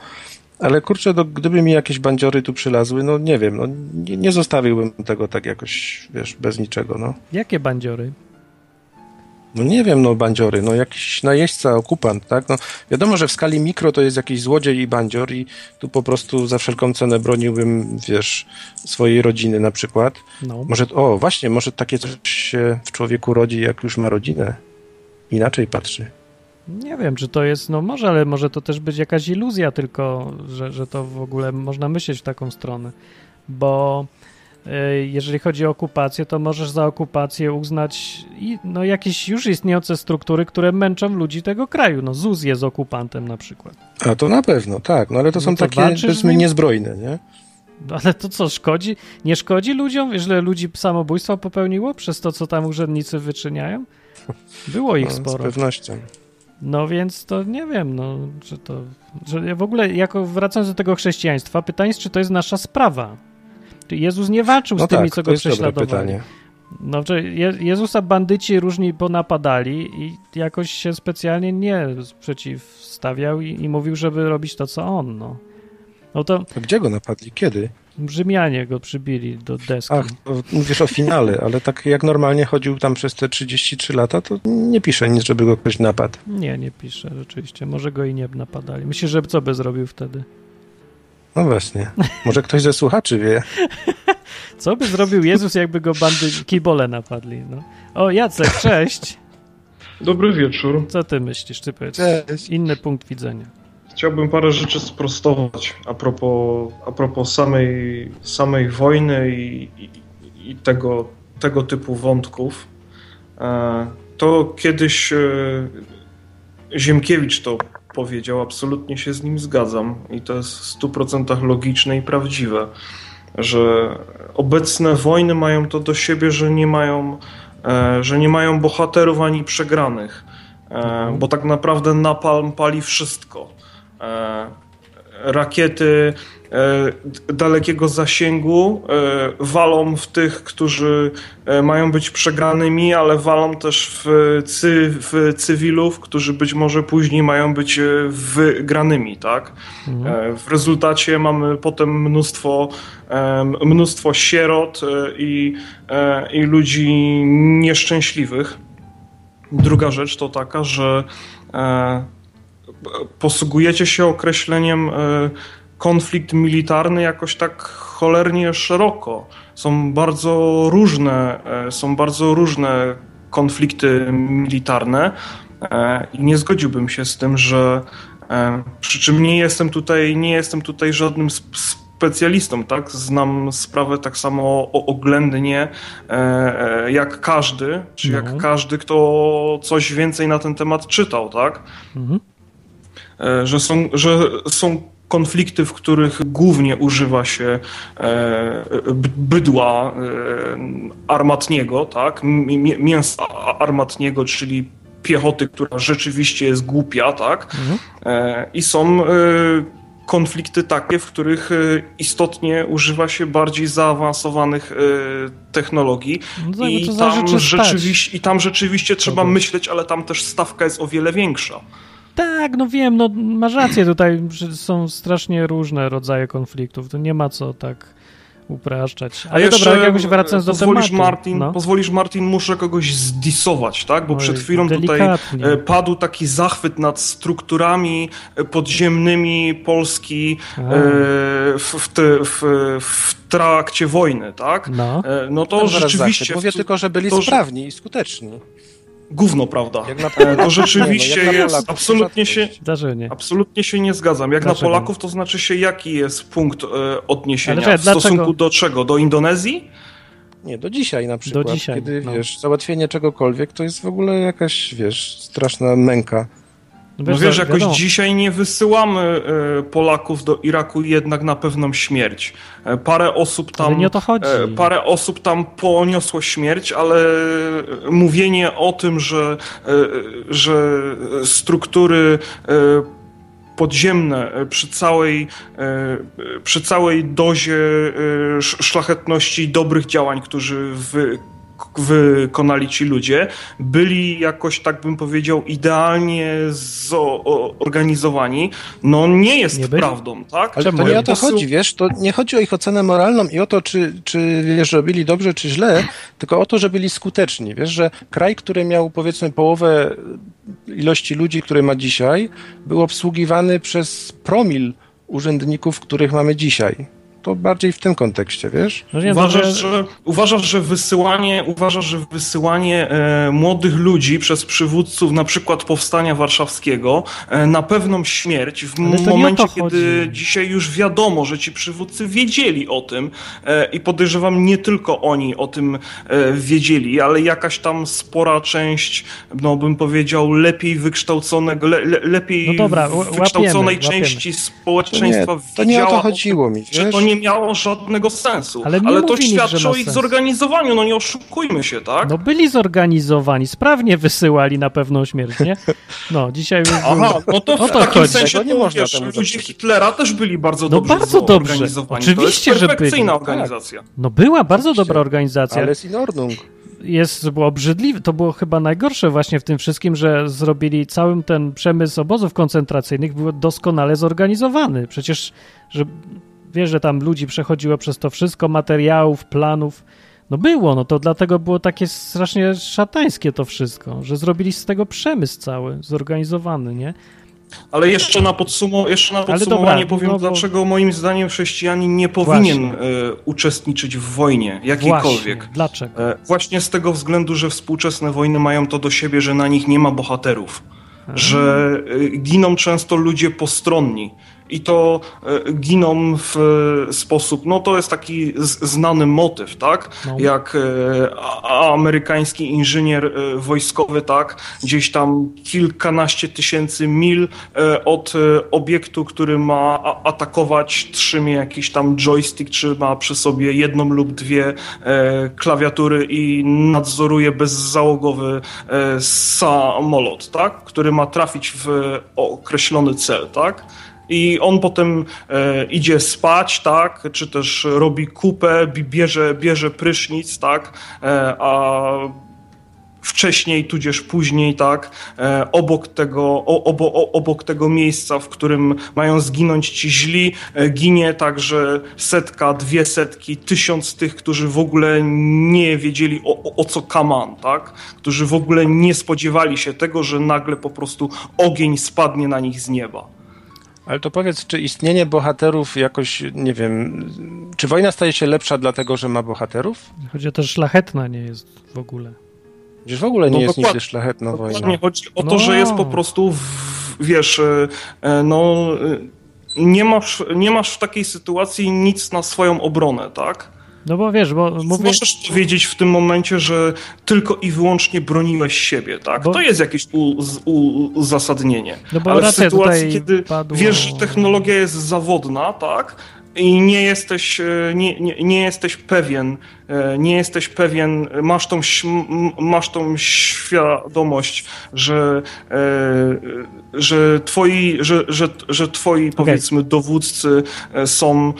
B: Ale kurczę, no, gdyby mi jakieś bandziory tu przylazły, no nie wiem, no nie, nie zostawiłbym tego tak jakoś, wiesz, bez niczego, no.
A: Jakie bandziory?
B: No nie wiem, no bandziory, no jakiś najeźdźca, okupant, tak? No wiadomo, że w skali mikro to jest jakiś złodziej i bandzior i tu po prostu za wszelką cenę broniłbym, wiesz, swojej rodziny na przykład.
A: No.
B: Może, o właśnie, może takie coś się w człowieku rodzi, jak już ma rodzinę. Inaczej patrzy.
A: Nie wiem, czy to jest, no może, ale może to też być jakaś iluzja tylko, że, że to w ogóle można myśleć w taką stronę. Bo jeżeli chodzi o okupację, to możesz za okupację uznać i, no, jakieś już istniejące struktury, które męczą ludzi tego kraju. No ZUS jest okupantem na przykład.
B: A to na pewno, tak, no ale to
A: No
B: są
A: to
B: takie,
A: z
B: powiedzmy, niezbrojne, nie?
A: No, ale to co, szkodzi? Nie szkodzi ludziom, że ludzi samobójstwo popełniło przez to, co tam urzędnicy wyczyniają? Było ich
B: No, z
A: sporo.
B: pewnością.
A: No więc to nie wiem, no, czy to. Że w ogóle, jako wracając do tego chrześcijaństwa, pytanie jest, czy to jest nasza sprawa. Jezus nie walczył
B: No
A: z tymi,
B: tak,
A: co go prześladowali? No, Jezusa bandyci różni ponapadali i jakoś się specjalnie nie przeciwstawiał i, i mówił, żeby robić to, co on, no. No to
B: A gdzie go napadli? Kiedy?
A: Rzymianie go przybili do deski.
B: Ach, mówisz o finale, ale tak jak normalnie chodził tam przez te 33 lata, to nie pisze nic, żeby go ktoś napadł.
A: Nie, nie pisze rzeczywiście. Może go i nie napadali. Myślisz, że co by zrobił wtedy?
B: No właśnie. Może ktoś ze słuchaczy wie.
A: Co by zrobił Jezus, jakby go bandy kibole napadli? No. O, Jacek, cześć!
H: Dobry wieczór.
A: Co ty myślisz? Ty powiedz.
B: Cześć.
A: Inny punkt widzenia.
H: Chciałbym parę rzeczy sprostować a propos, a propos samej, samej wojny i, i, i tego, tego typu wątków. E, To kiedyś e, Ziemkiewicz to powiedział, absolutnie się z nim zgadzam. I to jest w 100% logiczne i prawdziwe, że obecne wojny mają to do siebie, że nie mają, e, że nie mają bohaterów ani przegranych, e, bo tak naprawdę napalm pali wszystko. E, Rakiety dalekiego zasięgu e, walą w tych, którzy e, mają być przegranymi, ale walą też w, cy, w cywilów, którzy być może później mają być e, wygranymi, tak? E, W rezultacie mamy potem mnóstwo, e, mnóstwo sierot e, i, e, i ludzi nieszczęśliwych. Druga rzecz to taka, że e, posługujecie się określeniem e, konflikt militarny jakoś tak cholernie szeroko. Są bardzo różne, e, są bardzo różne konflikty militarne e, i nie zgodziłbym się z tym, że e, przy czym nie jestem tutaj, nie jestem tutaj żadnym sp- specjalistą, tak? Znam sprawę tak samo oględnie jak każdy, czy
A: No.
H: jak każdy, kto coś więcej na ten temat czytał, tak?
A: Mhm.
H: Że są, że są konflikty, w których głównie używa się e, bydła e, armatniego, tak? Mięsa armatniego, czyli piechoty, która rzeczywiście jest głupia, tak? E, I są konflikty takie, w których istotnie używa się bardziej zaawansowanych technologii
A: No
H: i tam, rzeczywiście, i tam rzeczywiście trzeba myśleć, ale tam też stawka jest o wiele większa.
A: Tak, no wiem, no masz rację tutaj, są strasznie różne rodzaje konfliktów. To nie ma co tak upraszczać. Ale dobra, jak jakoś wracając do
H: pozwolisz,
A: tematu.
H: Martin,
A: no.
H: pozwolisz, Martin, muszę kogoś zdisować, tak? Bo
A: Oj,
H: przed chwilą tutaj
A: delikatnie.
H: e, padł taki zachwyt nad strukturami e, podziemnymi Polski e, w, w, te, w, w trakcie wojny, tak?
A: No.
H: No to rzeczywiście...
B: zachwyt. Mówię
H: w-
B: tylko, że byli
H: to,
B: sprawni i skuteczni.
H: Gówno, prawda?
B: Jak na
H: E, To rzeczywiście
B: nie, no,
H: jest,
B: Polaków
H: absolutnie się,
B: rzadkość.
A: Zdarzyło nie.
H: absolutnie się nie zgadzam. Jak
A: Dlaczego?
H: na Polaków to znaczy się jaki jest punkt e, odniesienia?
A: Ale
H: w stosunku
A: dlaczego?
H: do czego? Do Indonezji?
B: Nie, do dzisiaj na przykład,
A: dzisiaj,
B: kiedy,
A: no.
B: wiesz, załatwienie czegokolwiek to jest w ogóle jakaś, wiesz, straszna męka.
H: No wiesz,
A: co,
H: jakoś
A: wiadomo.
H: dzisiaj nie wysyłamy e, Polaków do Iraku jednak na pewną śmierć. E, Parę osób
A: Ale
H: tam,
A: nie o to chodzi.
H: e, parę osób tam poniosło śmierć, ale mówienie o tym, że, że struktury podziemne przy całej, przy całej dozie sz- szlachetności i dobrych działań, którzy wy, wykonali ci ludzie, byli jakoś, tak bym powiedział, idealnie zorganizowani, no nie jest
A: Nie
H: prawdą, tak?
B: Ale
A: Czemu?
B: to nie o to
H: Posył-
B: chodzi, wiesz, to nie chodzi o ich ocenę moralną i o to, czy, czy wiesz, robili dobrze, czy źle, tylko o to, że byli skuteczni. Wiesz, że kraj, który miał powiedzmy połowę ilości ludzi, które ma dzisiaj, był obsługiwany przez promil urzędników, których mamy dzisiaj. To bardziej w tym kontekście, wiesz?
A: No
H: Uważasz,
A: dobrze-
H: że, uważasz, że wysyłanie, uważasz, że wysyłanie e, młodych ludzi przez przywódców na przykład powstania warszawskiego e, na pewną śmierć w momencie, kiedy dzisiaj już wiadomo, że ci przywódcy wiedzieli o tym e, i podejrzewam nie tylko oni o tym e, wiedzieli, ale jakaś tam spora część, no bym powiedział, lepiej wykształconego, le, le, lepiej
A: No dobra,
H: wykształconej
A: łapiemy,
H: części
B: To nie,
H: społeczeństwa
B: to nie o
H: wiedziała
B: to chodziło mi,
H: że
B: wiesz?
H: to nie miało żadnego sensu.
A: Ale
H: Ale,
A: nie
H: to
A: że
H: świadczy o ich
A: sens.
H: zorganizowaniu, no nie oszukujmy się, tak?
A: No byli zorganizowani, sprawnie wysyłali na pewną śmierć, nie? No, dzisiaj...
H: Aha, no to w
A: O to
H: takim
A: chodzi.
H: sensie
B: nie można
H: wiesz, ludzie. Hitlera też byli bardzo
A: No
H: dobrze
A: bardzo dobrze.
H: zorganizowani.
A: Oczywiście,
H: to
A: że
H: jest perfekcyjna
A: byli.
H: organizacja.
A: No była bardzo
B: Oczywiście.
A: dobra organizacja.
B: Ale z in ordnung.
A: jest było obrzydliwe. To było chyba najgorsze właśnie w tym wszystkim, że zrobili cały ten przemysł obozów koncentracyjnych był doskonale zorganizowany. Przecież, że wiesz, że tam ludzi przechodziło przez to wszystko, materiałów, planów. No było, no to dlatego było takie strasznie szatańskie to wszystko, że zrobili z tego przemysł cały, zorganizowany, nie?
H: Ale jeszcze na, podsumo- jeszcze na podsumowanie
A: dobra,
H: powiem,
A: no bo-
H: dlaczego moim zdaniem chrześcijanin nie powinien e, uczestniczyć w wojnie jakiejkolwiek.
A: Właśnie, dlaczego?
H: E, Właśnie z tego względu, że współczesne wojny mają to do siebie, że na nich nie ma bohaterów. Że e, giną często ludzie postronni. I to e, giną w e, sposób, no to jest taki znany motyw, tak?
A: No.
H: Jak e, amerykański inżynier wojskowy, tak? Gdzieś tam kilkanaście tysięcy mil od obiektu, który ma atakować, trzymie jakiś tam joystick, czy ma przy sobie jedną lub dwie klawiatury i nadzoruje bezzałogowy samolot, tak? Który ma trafić w określony cel, tak? I on potem e, idzie spać, tak, czy też robi kupę, bi- bierze, bierze prysznic, tak, e, a wcześniej, tudzież później, tak, e, obok tego, o, obo, o, obok tego miejsca, w którym mają zginąć ci źli, e, ginie także setka, dwie setki, tysiąc tych, którzy w ogóle nie wiedzieli o, o, o co kaman, tak, którzy w ogóle nie spodziewali się tego, że nagle po prostu ogień spadnie na nich z nieba.
B: Ale to powiedz, czy istnienie bohaterów jakoś, nie wiem, czy wojna staje się lepsza dlatego, że ma bohaterów?
A: Chodzi o to, że szlachetna nie jest w ogóle.
B: Przecież w ogóle nie
H: No
B: jest nigdy szlachetna wojna.
H: Dokładnie chodzi o to,
A: No.
H: że jest po prostu, w, wiesz, e, e, no, e, nie masz, nie masz w takiej sytuacji nic na swoją obronę, tak?
A: No bo wiesz, bo mówię...
H: Możesz powiedzieć w tym momencie, że tylko i wyłącznie broniłeś siebie, tak?
A: Bo-
H: To jest jakieś uzasadnienie.
A: No bo
H: Ale w sytuacji, kiedy
A: padło-
H: wiesz, że technologia jest zawodna, tak? I nie jesteś, e, nie, nie, nie jesteś pewien, e, nie jesteś pewien, masz tą, masz tą świadomość, że, e, że twoi, że, że, że twoi powiedzmy dowódcy są,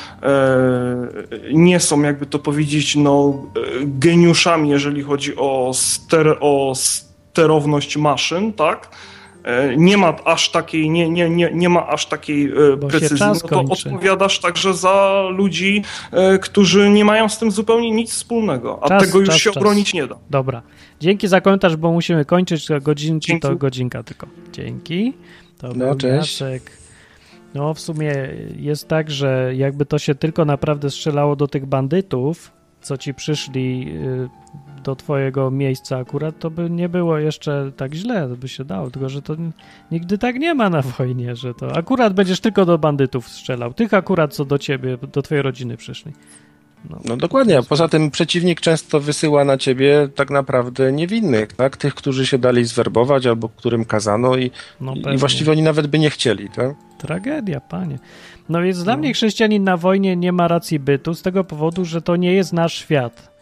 H: nie są jakby to powiedzieć, no geniuszami, jeżeli chodzi o, ster, o sterowność maszyn, tak? E, Nie ma aż takiej, nie, nie, nie, nie ma aż takiej e,
A: Bo
H: precyzji, no to odpowiadasz także za ludzi, e, którzy nie mają z tym zupełnie nic wspólnego, a
A: Czas,
H: tego już
A: czas,
H: się
A: czas.
H: obronić nie da.
A: Dobra. Dzięki za komentarz, bo musimy kończyć. Godzinki
H: Dzięki.
A: to godzinka tylko. Dzięki. To
B: No,
A: był
B: cześć.
A: Jacek. No, w sumie jest tak, że jakby to się tylko naprawdę strzelało do tych bandytów, co ci przyszli y, do twojego miejsca akurat, to by nie było jeszcze tak źle, to by się dało, tylko że to nigdy tak nie ma na wojnie, że to akurat będziesz tylko do bandytów strzelał, tych akurat co do ciebie, do twojej rodziny przyszli.
B: No dokładnie, a poza tym przeciwnik często wysyła na ciebie tak naprawdę niewinnych, tak? Tych, którzy się dali zwerbować albo którym kazano i,
A: No
B: i właściwie oni nawet by nie chcieli, tak?
A: Tragedia, panie. No więc dla mnie chrześcijanin na wojnie nie ma racji bytu z tego powodu, że to nie jest nasz świat.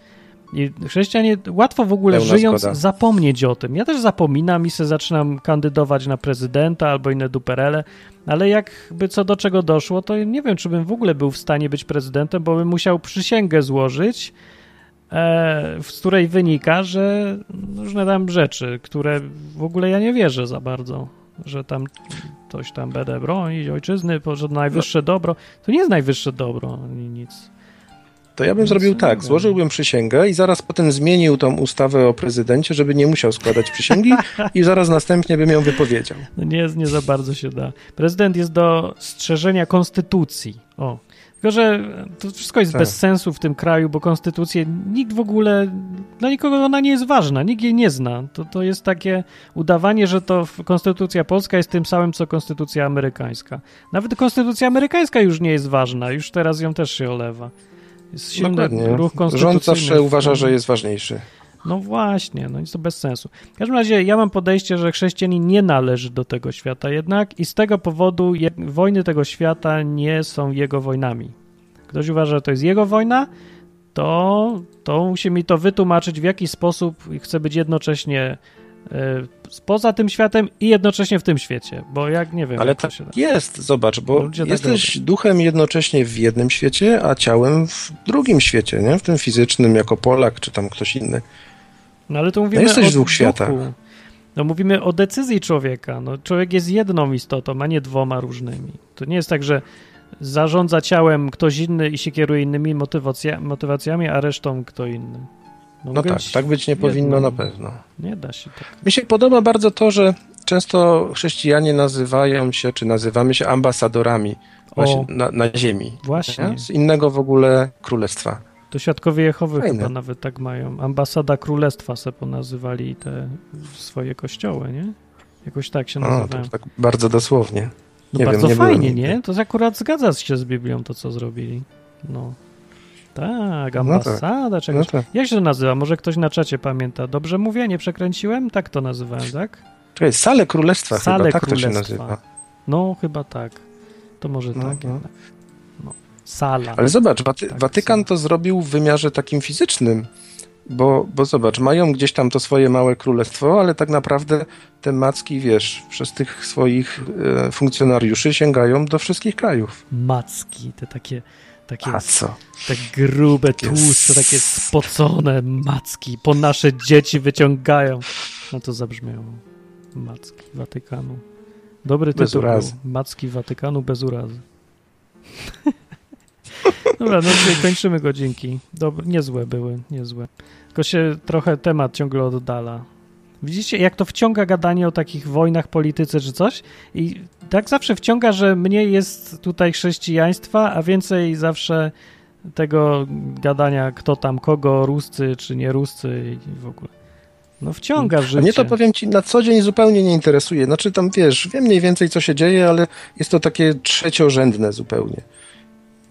A: I chrześcijanie łatwo w ogóle
B: Pełna
A: żyjąc
B: zgoda.
A: zapomnieć o tym. Ja też zapominam i se zaczynam kandydować na prezydenta albo inne duperele, ale jakby co do czego doszło, to nie wiem, czy bym w ogóle był w stanie być prezydentem, bo bym musiał przysięgę złożyć, e, z której wynika, że różne tam rzeczy, które w ogóle ja nie wierzę za bardzo, że tam coś tam będę bronić ojczyzny, że najwyższe dobro. To nie jest najwyższe dobro nic.
B: To ja bym zrobił tak, złożyłbym przysięgę i zaraz potem zmienił tą ustawę o prezydencie, żeby nie musiał składać przysięgi i zaraz następnie bym ją wypowiedział.
A: No nie, nie za bardzo się da. Prezydent jest do strzeżenia konstytucji. O. Tylko, że to wszystko jest
B: Tak.
A: bez sensu w tym kraju, bo konstytucję nikt w ogóle, dla nikogo ona nie jest ważna, nikt jej nie zna. To, to jest takie udawanie, że to konstytucja polska jest tym samym, co konstytucja amerykańska. Nawet konstytucja amerykańska już nie jest ważna, już teraz ją też się olewa. Jest silny
B: Dokładnie.
A: ruch konstytucyjny.
B: Rząd zawsze uważa, że jest ważniejszy.
A: No właśnie, no jest to bez sensu. W każdym razie ja mam podejście, że chrześcijanin nie należy do tego świata jednak i z tego powodu je, wojny tego świata nie są jego wojnami. Ktoś uważa, że to jest jego wojna, to, to musi mi to wytłumaczyć, w jaki sposób chce być jednocześnie poza tym światem i jednocześnie w tym świecie, bo jak nie wiem,
B: Ale
A: to
B: tak
A: się da.
B: jest, zobacz, bo
A: tak
B: jesteś
A: robią.
B: duchem jednocześnie w jednym świecie, a ciałem w drugim świecie, nie? W tym fizycznym, jako Polak, czy tam ktoś inny.
A: No ale tu mówimy
B: jesteś
A: o
B: w dwóch światach.
A: No mówimy o decyzji człowieka. No, człowiek jest jedną istotą, a nie dwoma różnymi. To nie jest tak, że zarządza ciałem ktoś inny i się kieruje innymi motywacja, motywacjami, a resztą kto inny.
B: No
A: mogę
B: tak, tak być nie powinno na pewno.
A: Nie da się tak.
B: Mi się podoba bardzo to, że często chrześcijanie nazywają się, czy nazywamy się ambasadorami
A: O.
B: na, na ziemi.
A: Właśnie.
B: nie? Z innego w ogóle królestwa.
A: To Świadkowie Jehowy
B: Fajne.
A: chyba nawet tak mają. Ambasada Królestwa se ponazywali te swoje kościoły, nie? Jakoś tak się
B: O,
A: nazywają.
B: tak bardzo dosłownie.
A: No
B: Nie
A: bardzo
B: wiem, nie
A: fajnie, nie? To akurat zgadza się z Biblią to, co zrobili. No. Tak,
B: tak.
A: ambasada czegoś.
B: No tak.
A: Jak się to nazywa? Może ktoś na czacie pamięta. Dobrze mówię? Nie przekręciłem? Tak to nazywałem, tak?
B: Czekaj, Sale Królestwa
A: Sale
B: chyba, tak to
A: Królestwa.
B: się nazywa.
A: No, chyba tak. To może
B: No,
A: tak
B: no.
A: jednak. No. Sala.
B: Ale zobacz, Waty
A: Tak,
B: Watykan
A: sala.
B: to zrobił w wymiarze takim fizycznym, bo, bo zobacz, mają gdzieś tam to swoje małe królestwo, ale tak naprawdę te macki, wiesz, przez tych swoich e, funkcjonariuszy sięgają do wszystkich krajów.
A: Macki, te takie, takie te grube, tłuste, takie spocone macki po nasze dzieci wyciągają. No to zabrzmiało. Macki Watykanu. Dobry
B: Bez
A: tytuł. był.
B: urazy.
A: Macki Watykanu bez urazy. Dobra, no czyli kończymy godzinki. Dobre, niezłe były, niezłe. Tylko się trochę temat ciągle oddala. Widzicie, jak to wciąga gadanie o takich wojnach, polityce czy coś? I tak zawsze wciąga, że mniej jest tutaj chrześcijaństwa, a więcej zawsze tego gadania, kto tam kogo, ruscy czy nie ruscy i w ogóle. No wciąga
B: A
A: życie.
B: mnie to powiem ci, na co dzień zupełnie nie interesuje. Znaczy tam, wiesz, wiem mniej więcej, co się dzieje, ale jest to takie trzeciorzędne zupełnie.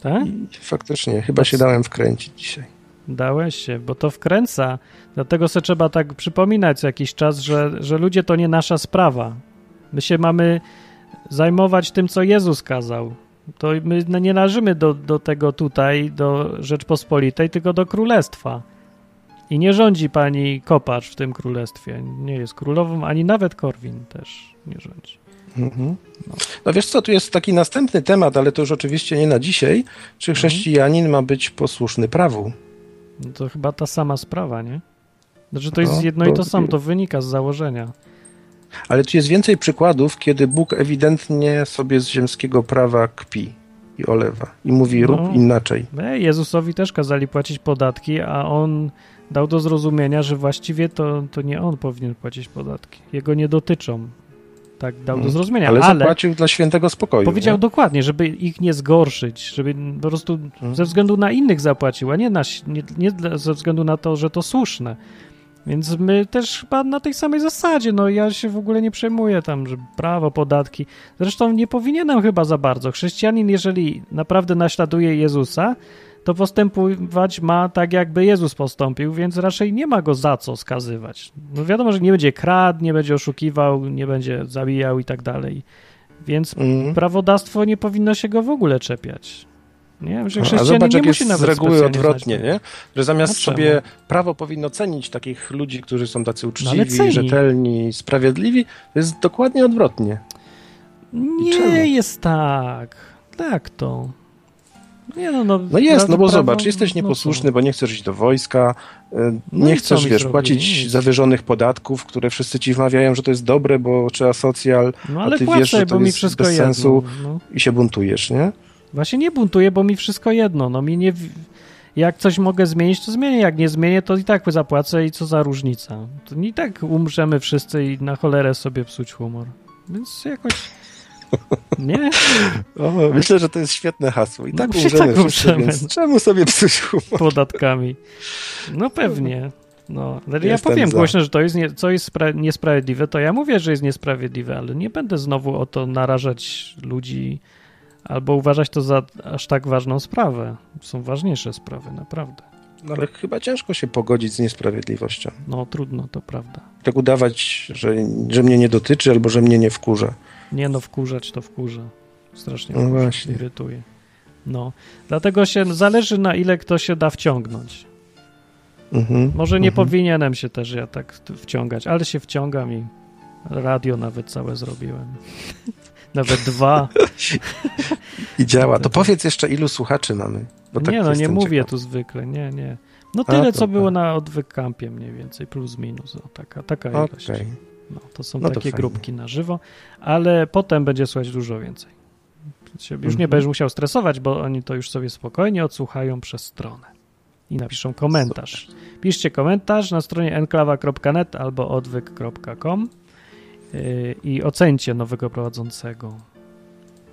A: Tak?
B: I faktycznie, chyba się dałem wkręcić dzisiaj.
A: Dałeś się, bo to wkręca. Dlatego sobie trzeba tak przypominać co jakiś czas, że, że ludzie to nie nasza sprawa. My się mamy zajmować tym, co Jezus kazał. To my nie należymy do, do tego tutaj, do Rzeczpospolitej, tylko do królestwa. I nie rządzi pani Kopacz w tym królestwie. Nie jest królową, ani nawet Korwin też nie rządzi.
B: Mhm. No wiesz co, tu jest taki następny temat, ale to już oczywiście nie na dzisiaj. Czy chrześcijanin ma być posłuszny prawu?
A: No to chyba ta sama sprawa, nie? Znaczy to jest
B: No,
A: jedno i
B: to-
A: to samo, to wynika z założenia.
B: Ale tu jest więcej przykładów, kiedy Bóg ewidentnie sobie z ziemskiego prawa kpi i olewa. I mówi, rób
A: No.
B: inaczej.
A: Jezusowi też kazali płacić podatki, a on dał do zrozumienia, że właściwie to, to nie on powinien płacić podatki. Jego nie dotyczą. tak dał do
B: Mhm.
A: zrozumienia.
B: Ale
A: Ale,
B: zapłacił dla świętego spokoju.
A: powiedział
B: nie?
A: dokładnie, żeby ich nie zgorszyć, żeby po prostu
B: Mhm.
A: ze względu na innych zapłacił, a nie, na, nie, nie ze względu na to, że to słuszne. Więc my też chyba na tej samej zasadzie, no ja się w ogóle nie przejmuję tam, że prawo, podatki. Zresztą nie powinienem chyba za bardzo. Chrześcijanin, jeżeli naprawdę naśladuje Jezusa, to postępować ma tak, jakby Jezus postąpił, więc raczej nie ma go za co skazywać. No wiadomo, że nie będzie kradł, nie będzie oszukiwał, nie będzie zabijał i tak dalej. Więc
B: Mhm.
A: prawodawstwo nie powinno się go w ogóle czepiać. Nie, że
B: A zobacz,
A: nie
B: jak
A: musi
B: jest z reguły odwrotnie,
A: znać.
B: nie? Że zamiast
A: No
B: sobie prawo powinno cenić takich ludzi, którzy są tacy
A: No
B: uczciwi,
A: ceni.
B: rzetelni, sprawiedliwi, to jest dokładnie odwrotnie.
A: Nie jest tak. Tak to. Nie no, no,
B: No jest, no bo
A: prawo-
B: zobacz, jesteś
A: no
B: nieposłuszny,
A: co?
B: bo nie chcesz iść do wojska, y,
A: No
B: nie chcesz,
A: mi
B: wiesz,
A: zrobili?
B: płacić zawyżonych podatków, które wszyscy ci wmawiają, że to jest dobre, bo trzeba socjal
A: No
B: a
A: ale
B: ty
A: płacę,
B: wiesz, że to
A: bo mi
B: jest
A: wszystko
B: bez
A: jedno.
B: sensu.
A: No.
B: i się buntujesz, nie?
A: Właśnie nie buntuję, bo mi wszystko jedno. No mi nie... Jak coś mogę zmienić, to zmienię. Jak nie zmienię, to i tak zapłacę i co za różnica. To i tak umrzemy wszyscy i na cholerę sobie psuć humor. Więc jakoś... Nie?
B: O, myślę, że to jest świetne hasło. I
A: No,
B: tak
A: i
B: umrzemy
A: tak umrzemy.
B: czemu sobie psuć humor?
A: podatkami. No pewnie. No, ale ja powiem
B: za.
A: głośno, że to jest nie, co jest spra- niesprawiedliwe, to ja mówię, że jest niesprawiedliwe, ale nie będę znowu o to narażać ludzi albo uważać to za aż tak ważną sprawę. Są ważniejsze sprawy, naprawdę.
B: No ale chyba ciężko się pogodzić z niesprawiedliwością.
A: No trudno, to prawda.
B: Tak udawać, że, że mnie nie dotyczy albo że mnie nie wkurza.
A: Nie no, wkurzać to wkurza. Strasznie
B: No właśnie.
A: irytuje. No, dlatego się zależy na ile kto się da wciągnąć.
B: Mhm.
A: Może nie
B: mhm.
A: powinienem się też ja tak wciągać, ale się wciągam i radio nawet całe zrobiłem. nawet dwa.
B: I działa. To powiedz jeszcze, ilu słuchaczy mamy. Tak
A: nie no, nie mówię
B: ciekaw.
A: tu zwykle, nie, nie. No
B: A,
A: tyle, co
B: dobra.
A: było na odwyk kampie mniej więcej, plus minus, o, taka, taka ilość.
B: Okej.
A: No, to są
B: No to
A: takie
B: fajnie.
A: grupki na żywo, ale potem będzie słuchać dużo więcej. Już nie
B: Mhm.
A: będziesz musiał stresować, bo oni to już sobie spokojnie odsłuchają przez stronę i napiszą komentarz. Piszcie komentarz na stronie enklawa.net albo odwyk.com i ocencie nowego prowadzącego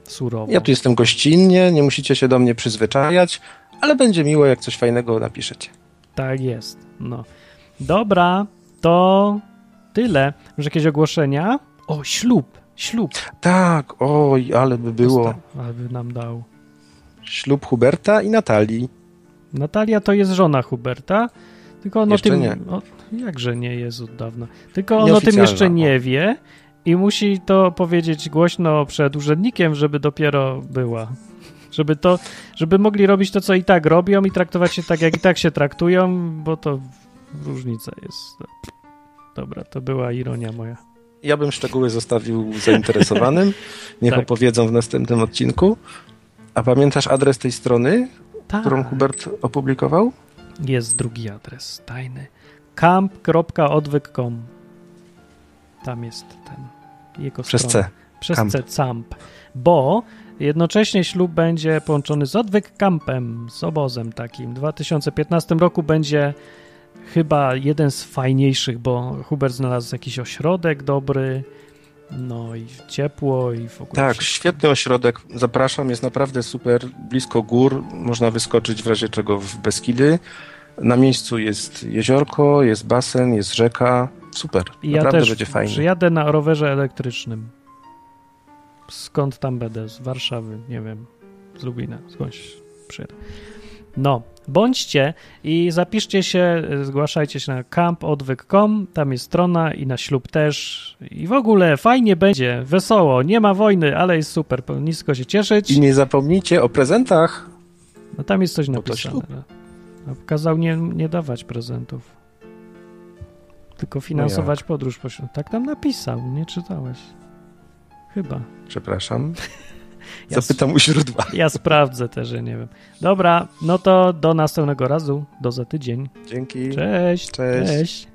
A: surowo.
B: Ja tu jestem gościnnie, nie musicie się do mnie przyzwyczajać, ale będzie miło, jak coś fajnego napiszecie.
A: Tak jest. No. Dobra, to tyle. Może jakieś ogłoszenia? O, ślub. Ślub.
B: Tak, oj, ale by było.
A: Dosta- Aby nam dał.
B: Ślub Huberta i Natalii.
A: Natalia to jest żona Huberta, tylko on
B: Jeszcze
A: o tym...
B: nie.
A: O, jakże nie jest od dawna. Tylko on o tym jeszcze
B: o.
A: nie wie i musi to powiedzieć głośno przed urzędnikiem, żeby dopiero była. Żeby to, żeby mogli robić to, co i tak robią i traktować się tak, jak i tak się traktują, bo to różnica jest. Dobra, to była ironia moja.
B: Ja bym szczegóły zostawił zainteresowanym. Niech
A: Tak.
B: opowiedzą w następnym odcinku. A pamiętasz adres tej strony,
A: Tak.
B: którą Hubert opublikował?
A: Jest drugi adres, tajny. camp.odwyk.com Tam jest ten jego
B: Przez
A: strona.
B: C.
A: Przez
B: Camp.
A: C, camp. Bo jednocześnie ślub będzie połączony z odwyk campem, z obozem takim. W 2015 roku będzie chyba jeden z fajniejszych, bo Hubert znalazł jakiś ośrodek dobry, no i ciepło i w ogóle
B: Tak,
A: wszystko.
B: świetny ośrodek. Zapraszam, jest naprawdę super. Blisko gór, można wyskoczyć w razie czego w Beskidy. Na miejscu jest jeziorko, jest basen, jest rzeka. Super,
A: I ja
B: naprawdę
A: też
B: będzie fajnie.
A: przyjadę na rowerze elektrycznym. Skąd tam będę? Z Warszawy, nie wiem. Z Lublina, skądś przyjadę. No, bądźcie i zapiszcie się, zgłaszajcie się na campodwyk.com, tam jest strona i na ślub też. I w ogóle fajnie będzie, wesoło, nie ma wojny, ale jest super, nisko się cieszyć.
B: I nie zapomnijcie o prezentach.
A: No tam jest coś
B: to
A: napisane. No, kazał nie, nie dawać prezentów. Tylko finansować podróż pośród. Tak tam napisał, nie czytałeś. Chyba.
B: Przepraszam.
A: Ja
B: Zapytam u źródła.
A: Ja sprawdzę też, że nie wiem. Dobra, no to do następnego razu, do za tydzień.
B: Dzięki.
A: Cześć.
B: Cześć.
A: Cześć.